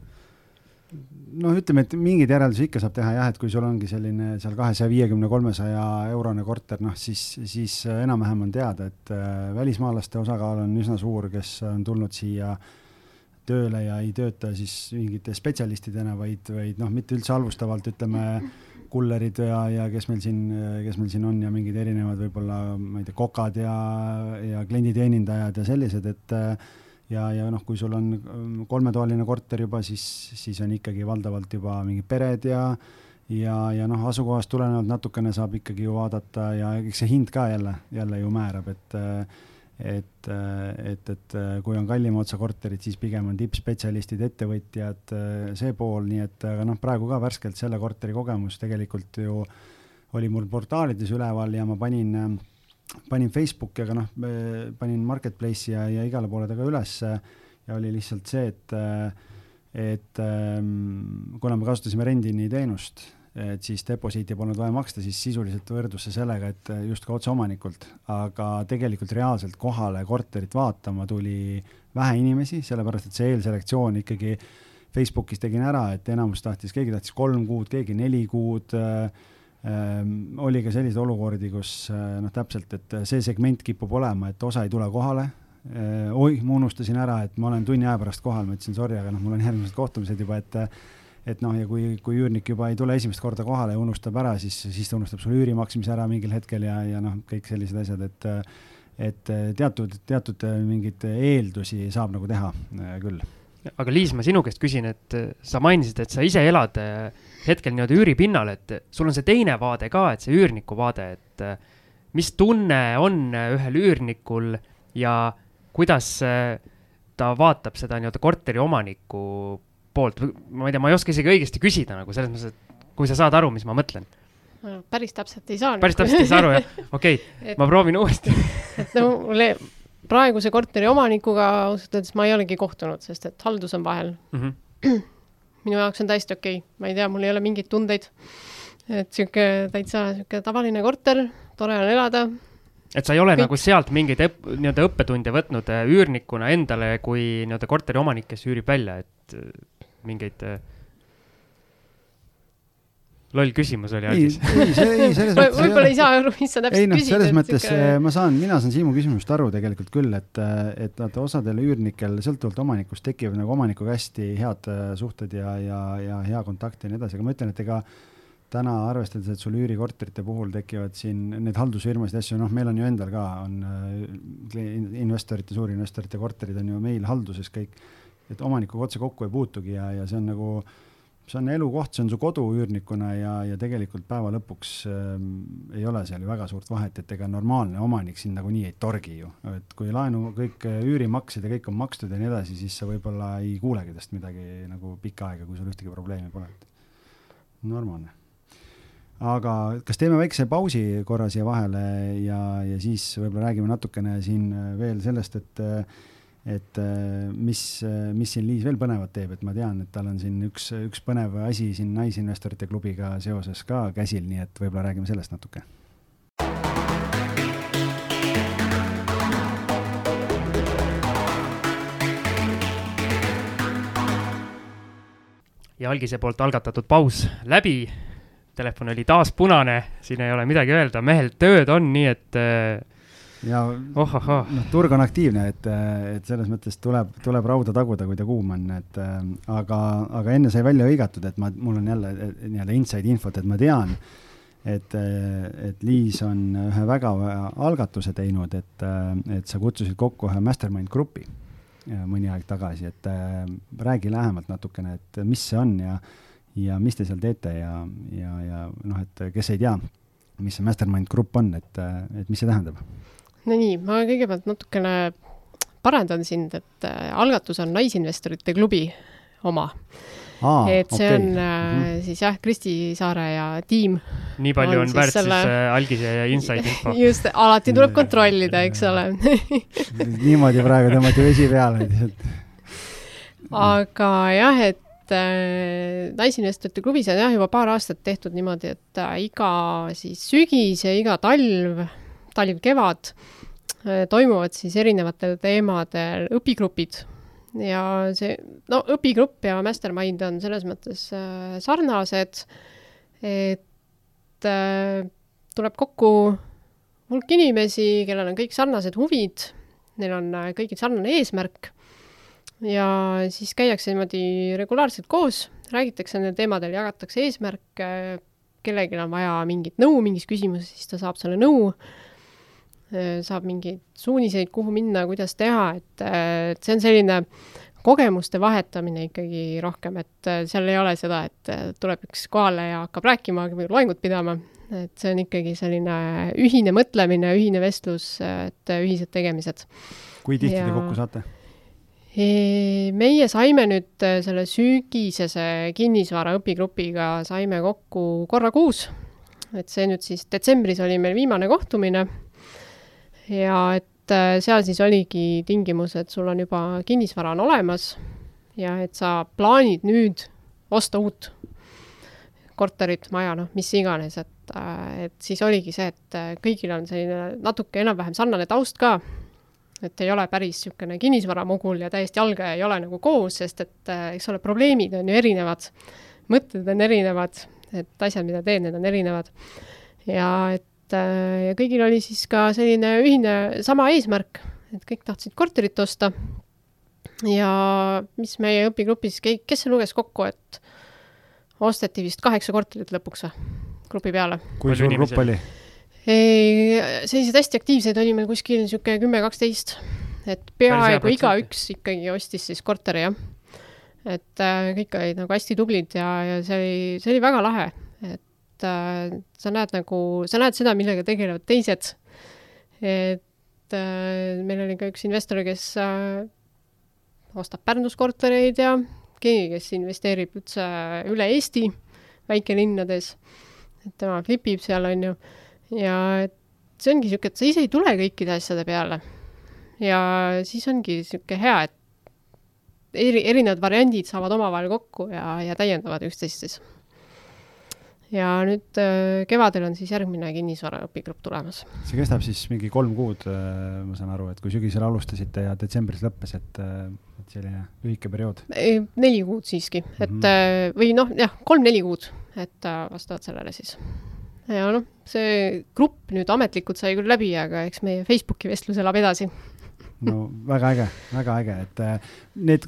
noh, ütleme, et mingeid järeldusi ikka saab teha jah, et kui sul ongi selline seal kahesaja viiekümne, kolmesaja eurone korter, noh siis, siis enam-vähem on teada, et äh, välismaalaste osakaal on üsna suur, kes on tulnud siia tööle ja ei tööta siis mingite spetsialistidena, vaid, vaid noh, mitte üldse halvustavalt, ütleme kullerid ja, ja kes meil siin, kes meil siin on ja mingid erinevad võib-olla, ma ei tea, kokad ja, ja klienditeenindajad ja sellised, et äh, ja, ja noh, kui sul on ähm, kolmetoaline korter juba, siis, siis on ikkagi valdavalt juba mingid pered ja ja, ja noh, asukohast tulenevalt natukene saab ikkagi ju vaadata ja eks see hind ka jälle, jälle ju määrab, et et, et, et kui on kallima otsa korterid, siis pigem on tippspetsialistid, ettevõtjad, see pool, nii et aga noh, praegu ka värskelt selle korteri kogemus tegelikult ju oli mul portaalides üleval ja ma panin, panin Facebooki, aga noh, panin Marketplace'i ja, ja igale poole taga ülesse ja oli lihtsalt see, et et ähm, kuna me kasutasime Rendini teenust, et siis deposiiti polnud vaja maksta, siis sisuliselt võrdus see sellega, et justkui otse omanikult, aga tegelikult reaalselt kohale korterit vaatama tuli vähe inimesi, sellepärast et see eelselektsioon ikkagi Facebookis tegin ära, et enamus tahtis, keegi tahtis kolm kuud, keegi neli kuud äh, ähm, oli ka selliseid olukordi, kus äh, noh, täpselt, et see segment kipub olema, et osa ei tule kohale äh,. oih, ma unustasin ära, et ma olen tunni aja pärast kohal, ma ütlesin sorry, aga noh, mul on järgmised kohtumised juba, et et noh, ja kui, kui üürnik juba ei tule esimest korda kohale ja unustab ära, siis, siis ta unustab sulle üüri maksmise ära mingil hetkel ja, ja noh, kõik sellised asjad, et et teatud, teatud mingeid eeldusi saab nagu teha äh, küll. Aga Liis, ma sinu käest küsin, et äh, sa mainisid, et sa ise elad äh, hetkel nii-öelda üüripinnal, et sul on see teine vaade ka, et see üürniku vaade, et mis tunne on ühel üürnikul ja kuidas ta vaatab seda nii-öelda korteri omaniku poolt, ma ei tea, ma ei oska isegi õigesti küsida nagu selles mõttes, et kui sa saad aru, mis ma mõtlen. päris täpselt ei saa. päris täpselt ei saa aru, jah? <laughs> okei okay, ma proovin uuesti. et no mulle praeguse korteri omanikuga ausalt öeldes ma ei olegi kohtunud, sest et haldus on vahel Mhm. <clears throat> minu jaoks on täiesti okei okay., ma ei tea, mul ei ole mingeid tundeid. et sihuke täitsa sihuke tavaline korter, tore on elada. et sa ei ole Kõik... nagu sealt mingeid nii-öelda õppetunde võtnud äh, üürnikuna endale kui nii-öelda korteriomanik, kes üürib välja, et äh, mingeid äh, loll küsimus oli, Algis. ei, ei, ei, selles <laughs> mõttes võib-olla ei saa aru, mis sa täpselt ei, no, küsid. selles mõttes siuke... ma saan, mina saan Siimu küsimusest aru tegelikult küll, et, et vaata osadel üürnikel sõltuvalt omanikust tekivad nagu omanikuga hästi head äh, suhted ja, ja, ja hea kontakt ja nii edasi, aga ma ütlen, et ega täna arvestades, et sul üürikorterite puhul tekivad siin neid haldusfirmasid ja asju, noh, meil on ju endal ka, on äh, investorite, suurinvestorite korterid on ju meil halduses kõik, et omanikuga otse kokku ei puutugi ja, ja see on nagu äh, see on elukoht, see on su kodu üürnikuna ja, ja tegelikult päeva lõpuks äh, ei ole seal ju väga suurt vahet, et ega normaalne omanik sind nagunii ei torgi ju, et kui laenu kõik äh, üürimaksed ja kõik on makstud ja nii edasi, siis sa võib-olla ei kuulegi tast midagi nagu pikka aega, kui sul ühtegi probleemi pole. normaalne. aga kas teeme väikse pausi korra siia vahele ja, ja siis võib-olla räägime natukene siin veel sellest, et äh, et äh, mis, äh, mis siin Liis veel põnevat teeb, et ma tean, et tal on siin üks, üks põnev asi siin Naisinvestorite klubiga seoses ka käsil, nii et võib-olla räägime sellest natuke. ja Algise poolt algatatud paus läbi, telefon oli taas punane, siin ei ole midagi öelda, mehel tööd on, nii et äh, ja oh, oh, oh. noh, turg on aktiivne, et, et selles mõttes tuleb, tuleb rauda taguda, kui ta kuum on, et aga, aga enne sai välja hõigatud, et ma, mul on jälle nii-öelda inside infot, et ma tean, et, et Liis on ühe väga algatuse teinud, et, et sa kutsusid kokku ühe mastermind grupi mõni aeg tagasi, et räägi lähemalt natukene, et mis see on ja, ja mis te seal teete ja, ja, ja noh, et kes ei tea, mis see mastermind grupp on, et, et mis see tähendab no nii, ma kõigepealt natukene parandan sind, et äh, algatus on Naisinvestorite klubi oma Aa, et see okay. on äh, mm -hmm. siis jah, Kristi Saare ja tiim. nii palju on, on väärt selle... siis äh, algise ja inside info. <laughs> just, alati tuleb kontrollida, eks ole <laughs> niimoodi praegu tõmmati vesi peale lihtsalt. aga jah, et äh, Naisinvestorite klubis on jah, juba paar aastat tehtud niimoodi, et äh, iga siis sügis ja iga talv talv-kevad äh, toimuvad siis erinevatel teemadel õpigrupid. Ja see, no õpigrupp ja mastermind on selles mõttes äh, sarnased, et äh, tuleb kokku hulk inimesi, kellel on kõik sarnased huvid, neil on kõigil sarnane eesmärk. Ja siis käiakse niimoodi regulaarselt koos, räägitakse nendel teemadel, jagatakse eesmärke, kellelgi on vaja mingit nõu mingis küsimuses, siis ta saab selle nõu saab mingeid suuniseid, kuhu minna, kuidas teha, et, äh, et see on selline kogemuste vahetamine ikkagi rohkem, et äh, seal ei ole seda, et tuleb üks kohale ja hakkab rääkima või loengut pidama, et see on ikkagi selline ühine mõtlemine, ühine vestlus, et ühised tegemised. kui tihti ja... te kokku saate? meie saime nüüd selle sügisese kinnisvara õpigrupiga saime kokku korra kuus, et see nüüd siis detsembris oli meil viimane kohtumine ja et äh, seal siis oligi tingimus, et sul on juba kinnisvara on olemas ja et sa plaanid nüüd osta uut korterit, maja, noh, mis iganes, et, äh, et siis oligi see, et äh, kõigil on selline natuke enam-vähem sarnane taust ka, et ei ole päris niisugune kinnisvaramugul ja täiesti algaja ei ole nagu koos, sest et eks ole, probleemid on ju erinevad, mõtted on erinevad, et asjad, mida teed, need on erinevad. ja et et äh, ja kõigil oli siis ka selline ühine sama eesmärk, et kõik tahtsid korterit osta. ja mis meie õpigrupis, kes see luges kokku, et osteti vist kaheksa korterit lõpuks või, grupi peale. kui suur grupp oli? selliseid hästi aktiivseid oli meil kuskil niisugune kümme, kaksteist, et peaaegu igaüks ikkagi ostis siis korteri, jah. et äh, kõik olid nagu hästi tublid ja, ja see oli, see oli väga lahe, et äh, sa näed nagu, sa näed seda, millega tegelevad teised. et äh, meil oli ka üks investor, kes äh, ostab Pärnus kortereid ja keegi, kes investeerib üldse üle Eesti väikelinnades. et tema flipib seal, on ju. ja et see ongi niisugune, et sa ise ei tule kõikide asjade peale ja siis ongi niisugune hea, et eri, erinevad variandid saavad omavahel kokku ja, ja täiendavad üksteist siis. Ja nüüd äh, kevadel on siis järgmine kinnisvara õpigrupp tulemas. see kestab siis mingi kolm kuud, äh, ma saan aru, et kui sügisel alustasite ja detsembris lõppes, et, äh, et selline lühike periood? neli kuud siiski, et mm -hmm. või noh, jah, kolm-neli kuud, et vastavalt sellele siis ja noh, see grupp nüüd ametlikult sai küll läbi, aga eks meie Facebooki vestlus elab edasi no väga äge, väga äge, et need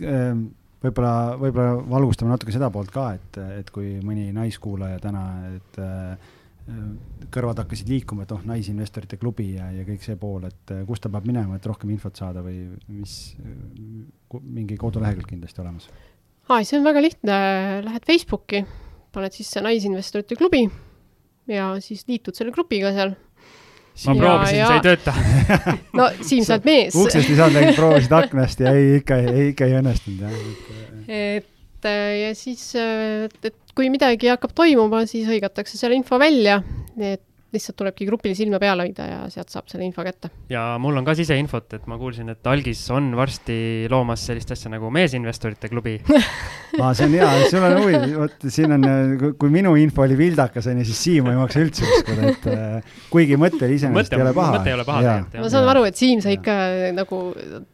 võib-olla, võib-olla valgustame natuke seda poolt ka, et, et kui mõni naiskuulaja täna, et äh, kõrvad hakkasid liikuma, et oh, naisinvestorite klubi ja, ja kõik see pool, et äh, kus ta peab minema, et rohkem infot saada või mis, mingi kodulehekülg kindlasti olemas? aa, see on väga lihtne, lähed Facebooki, paned sisse Naisinvestorite klubi ja siis liitud selle grupiga seal ma proovisin, see ei tööta <laughs> no Siim, sa oled mees. uksest ei saanud, <laughs> proovisid aknast ja ei, ikka, ei, ikka ei õnnestunud jah. et äh, ja siis, äh, et kui midagi hakkab toimuma, siis hõigatakse selle info välja, et lihtsalt tulebki grupile silma peal hoida ja sealt saab selle info kätte. ja mul on ka siseinfot, et ma kuulsin, et Algis on varsti loomas sellist asja nagu meesinvestorite klubi <laughs> aa, see on hea, sul on huvi, vot siin on, kui minu info oli vildakas, onju, siis Siim ei maksa üldse uskuda, et äh, kuigi mõte iseenesest ei ole paha. mõte ei ole paha tegelikult, jah. ma saan aru, et Siim, sa ikka nagu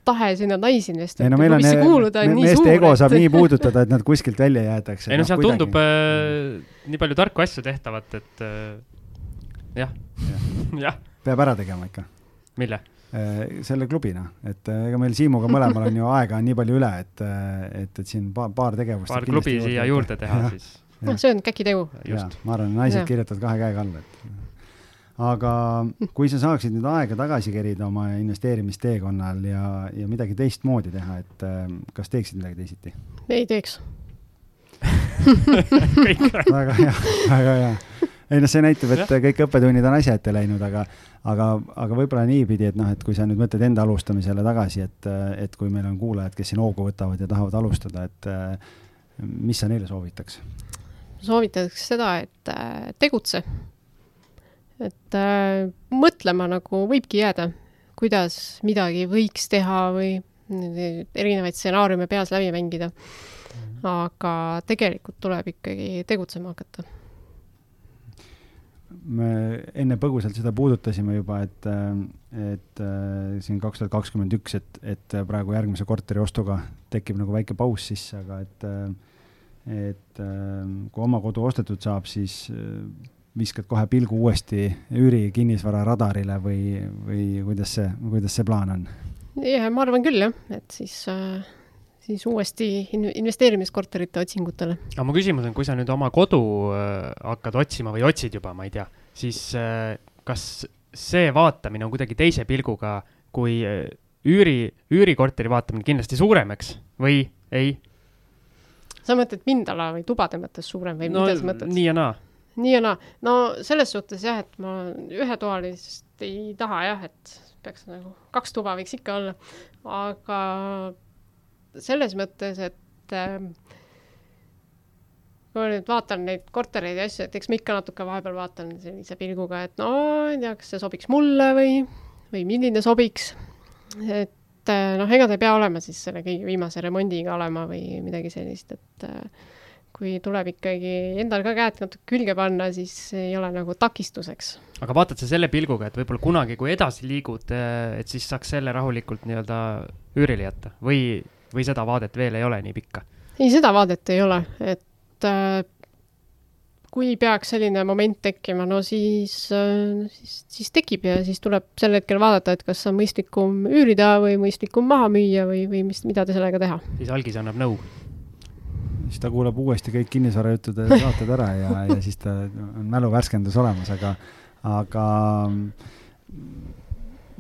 tahe sinna naisinvestorite no, klubisse kuuluda on nii suur. meeste ego saab nii <laughs> puudutada, et nad kuskilt välja jäetakse. ei no seal tundub äh, nii palju tarku asju tehtavat, et äh, jah, jah. peab ära tegema ikka. mille? Äh, selle klubina, et äh, ega meil Siimuga mõlemal on ju aega on nii palju üle, et, äh, et, et siin paar, paar tegevust. paar klubi siia juurde teha siis. noh, see on käkitegu. jaa, ma arvan, naised kirjutavad kahe käega alla, et aga kui sa saaksid nüüd aega tagasi kerida oma investeerimisteekonnal ja, ja midagi teistmoodi teha, et kas teeksid midagi teisiti? ei teeks <laughs> väga hea, väga hea ei noh, see näitab, et kõik õppetunnid on asja ette läinud, aga, aga, aga võib-olla niipidi, et noh, et kui sa nüüd mõtled enda alustamisele tagasi, et, et kui meil on kuulajad, kes siin hoogu võtavad ja tahavad alustada, et mis sa neile soovitaks? soovitaks seda, et tegutse. et äh, mõtlema nagu võibki jääda, kuidas midagi võiks teha või erinevaid stsenaariume peas läbi mängida. Mhm. aga tegelikult tuleb ikkagi tegutsema hakata me enne põgusalt seda puudutasime juba, et, et siin kaks tuhat kakskümmend üks, et, et praegu järgmise korteri ostuga tekib nagu väike paus sisse, aga et, et kui oma kodu ostetud saab, siis viskad kohe pilgu uuesti üüri kinnisvara radarile või, või kuidas see, kuidas see plaan on? jah, ma arvan küll jah, et siis äh siis uuesti in-, investeerimiskorterite otsingutele. aga mu küsimus on, kui sa nüüd oma kodu äh, hakkad otsima või otsid juba, ma ei tea, siis äh, kas see vaatamine on kuidagi teise pilguga kui äh, üüri, üürikorteri vaatamine kindlasti suurem, eks, või ei? sa mõtled pindala või tubade mõttes suurem või no, mida sa mõtled? nii ja naa. nii ja naa. no selles suhtes jah, et ma ühetoalist ei taha jah, et peaks nagu kaks tuba võiks ikka olla, aga selles mõttes, et äh, kui ma nüüd vaatan neid kortereid ja asju, et eks ma ikka natuke vahepeal vaatan sellise pilguga, et no ei tea, kas see sobiks mulle või, või milline sobiks. et äh, noh, ega ta ei pea olema siis selle kõige viimase remondiga olema või midagi sellist, et äh, kui tuleb ikkagi endal ka käed natuke külge panna, siis ei ole nagu takistuseks. aga vaatad sa selle pilguga, et võib-olla kunagi, kui edasi liigud, äh, et siis saaks selle rahulikult nii-öelda üürile jätta või või seda vaadet veel ei ole nii pikka? ei, seda vaadet ei ole, et äh, kui peaks selline moment tekkima, no siis äh,, siis, siis tekib ja siis tuleb sel hetkel vaadata, et kas on mõistlikum üürida või mõistlikum maha müüa või, või mis, mida te sellega teha. siis algis annab nõu? siis ta kuulab uuesti kõik kinnisvarajuttude saated ära ja, ja siis ta on mäluvärskendus olemas, aga, aga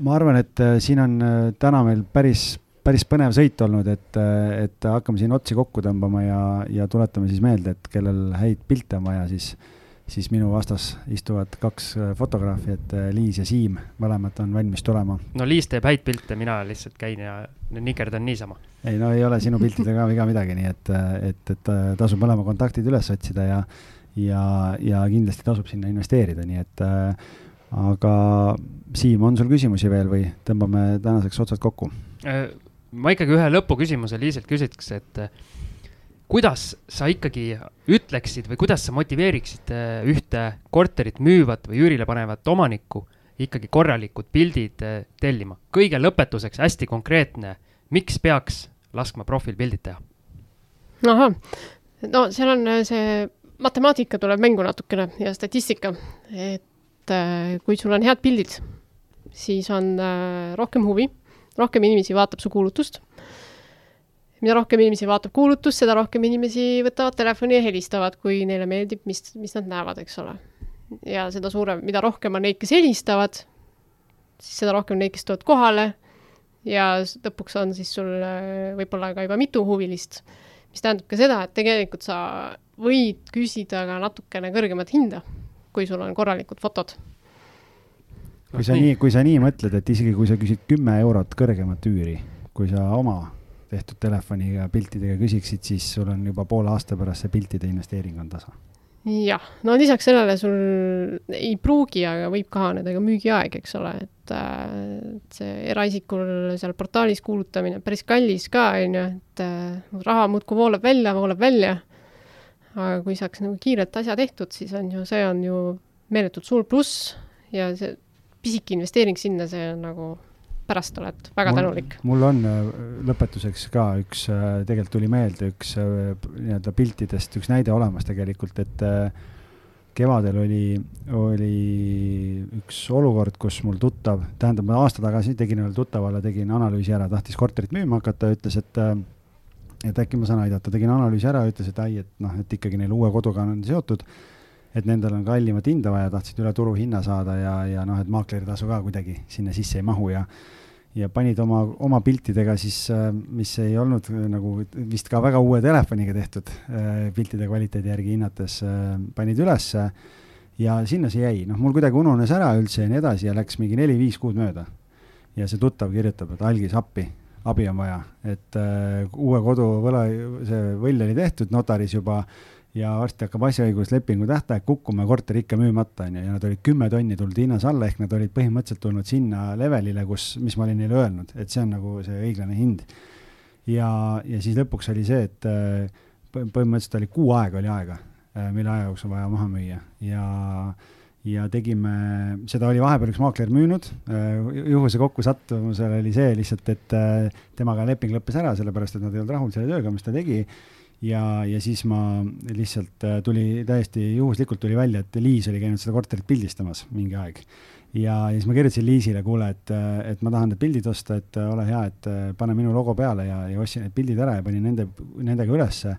ma arvan, et äh, siin on äh, täna meil päris päris põnev sõit olnud, et, et hakkame siin otsi kokku tõmbama ja, ja tuletame siis meelde, et kellel häid pilte on vaja, siis, siis minu vastas istuvad kaks fotograafi, et Liis ja Siim, mõlemad on valmis tulema. no Liis teeb häid pilte, mina lihtsalt käin ja nikerdan niisama. ei no ei ole sinu piltidega viga midagi, nii et, et, et tasub mõlema kontaktid üles otsida ja, ja, ja kindlasti tasub sinna investeerida, nii et aga Siim, on sul küsimusi veel või tõmbame tänaseks otsad kokku? Ma ikkagi ühe lõpuküsimuse Liiselt küsiks, et äh, kuidas sa ikkagi ütleksid või kuidas sa motiveeriksid äh, ühte korterit müüvat või üürile panevat omanikku ikkagi korralikud pildid äh, tellima? kõige lõpetuseks hästi konkreetne, miks peaks laskma profiilpildid teha? ahah, no seal on see matemaatika tuleb mängu natukene ja statistika, et kui sul on head pildid, siis on rohkem huvi, rohkem inimesi vaatab su kuulutust. Mida rohkem inimesi vaatab kuulutust, seda rohkem inimesi võtavad telefoni ja helistavad, kui neile meeldib, mis, mis nad näevad, eks ole. ja seda suurem, mida rohkem on neid, kes helistavad, siis seda rohkem neid, kes tulevad kohale. Ja lõpuks on siis sul äh, võib-olla ka juba mitu huvilist, mis tähendab ka seda, et tegelikult sa võid küsida ka natukene kõrgemat hinda, kui sul on korralikud fotod kui sa nii, kui sa nii mõtled, et isegi kui sa küsid kümme eurot kõrgemat üüri, kui sa oma tehtud telefoniga piltidega küsiksid, siis sul on juba poole aasta pärast see piltide investeering on tasa. jah, no lisaks sellele sul ei pruugi, aga võib kahaneda ka müügiaeg, eks ole, et äh, see eraisikul seal portaalis kuulutamine päris kallis ka, on ju, et äh, raha muudkui voolab välja, voolab välja. aga kui saaks nagu kiirelt asja tehtud, siis on ju, see on ju meeletult suur pluss ja see pisike investeering sinna, see on nagu pärast oled väga tänulik. mul on äh, lõpetuseks ka üks, äh, tegelikult tuli meelde üks äh, nii-öelda piltidest üks näide olemas tegelikult, et kevadel oli, oli üks olukord, kus mul tuttav, tähendab, ma aasta tagasi tegin ühele tuttavale, tegin analüüsi ära, tahtis korterit müüma hakata, ütles, et et äkki ma saan aidata, tegin analüüsi ära, ütles, et ai, et noh, et ikkagi neil uue koduga on seotud et nendel on kallimat hinda vaja, tahtsid üle turuhinna saada ja, ja noh, et maakleritasu ka kuidagi sinna sisse ei mahu ja ja panid oma, oma piltidega siis, äh, mis ei olnud äh, nagu vist ka väga uue telefoniga tehtud, äh, piltide kvaliteedi järgi hinnates, panid ülesse ja sinna see jäi, noh, mul kuidagi ununes ära üldse ja nii edasi ja läks mingi neli-viis kuud mööda. ja see tuttav kirjutab, et algis appi, abi on vaja, et uh, uue kodu võla, see võll oli tehtud notaris juba ja varsti hakkab asjaõiguslepingu tähtaeg kukkuma ja korter ikka müümata, on ju, ja nad olid kümme tonni tulnud hinnas alla, ehk nad olid põhimõtteliselt tulnud sinna levelile, kus, mis ma olin neile öelnud, et see on nagu see õiglane hind. ja, ja siis lõpuks oli see, et äh, põhimõtteliselt oli kuu aega oli aega, äh, mille aja jooksul vaja maha müüa ja ja tegime, seda oli vahepeal üks maakler müünud, äh, juhuse kokkusattumusel oli see lihtsalt, et temaga leping lõppes ära, sellepärast et nad ei olnud rahul selle tööga, mis ta tegi ja, ja siis ma lihtsalt äh, tuli täiesti juhuslikult tuli välja, et Liis oli käinud seda korterit pildistamas mingi aeg. ja, ja siis ma kirjutasin Liisile, kuule, et, äh, et ma tahan need pildid osta, et äh, ole hea, et pane minu logo peale ja, ja ostsin need pildid ära ja panin nende, nendega ülesse.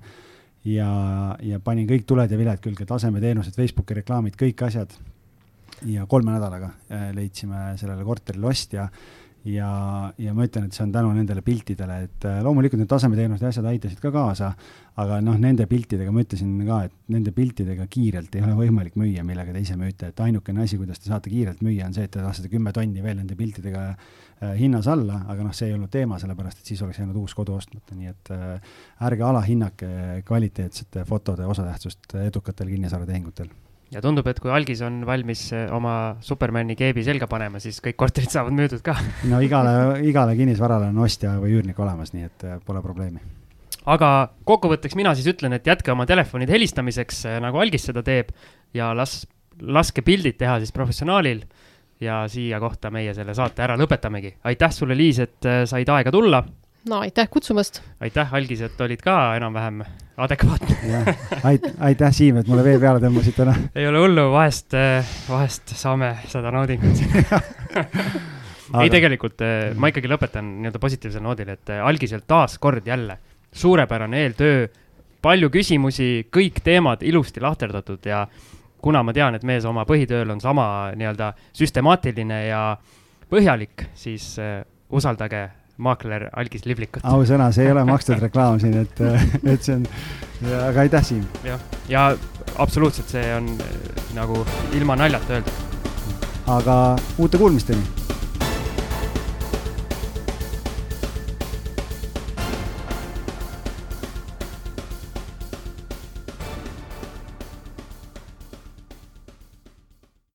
ja, ja panin kõik tuled ja viled külge, tasemeteenused, Facebooki reklaamid, kõik asjad. ja kolme nädalaga leidsime sellele korterile ostja ja, ja ma ütlen, et see on tänu nendele piltidele, et äh, loomulikult need tasemeteenused ja asjad aitasid ka kaasa, aga noh, nende piltidega ma ütlesin ka, et nende piltidega kiirelt ei ole võimalik müüa, millega te ise müüte, et ainukene asi, kuidas te saate kiirelt müüa, on see, et te lasete kümme tonni veel nende piltidega äh, hinnas alla, aga noh, see ei olnud teema, sellepärast et siis oleks jäänud uus kodu ostmata, nii et äh, ärge alahinnake kvaliteetsete fotode osatähtsust edukatel kinnisvaratehingutel ja tundub, et kui algis on valmis eh, oma Supermani keebi selga panema, siis kõik korterid saavad müüdud ka. <laughs> no igale, igale kinnisvarale on ostja või üürnik olemas, nii et eh, pole probleemi. aga kokkuvõtteks mina siis ütlen, et jätke oma telefonid helistamiseks, eh, nagu algis seda teeb ja las, laske pildid teha siis professionaalil. ja siia kohta meie selle saate ära lõpetamegi. aitäh sulle, Liis, et said aega tulla no aitäh kutsumast! aitäh, Algis, et olid ka enam-vähem adekvaatne ait-, aitäh, Siim, et mulle vee peale tõmbasid täna. ei ole hullu, vahest, vahest saame seda naudingut <laughs> ei, tegelikult ma ikkagi lõpetan nii-öelda positiivsel noodil, et Algiselt taas kord jälle suurepärane eeltöö, palju küsimusi, kõik teemad ilusti lahterdatud ja kuna ma tean, et mees oma põhitööl on sama nii-öelda süstemaatiline ja põhjalik, siis uh, usaldage maakler Algis Liblikut. ausõna, see ei ole makstud reklaam siin, et, et see on, aga aitäh, Siim. jah, ja absoluutselt, see on äh, nagu ilma naljata öeldud. aga uute kuulmisteni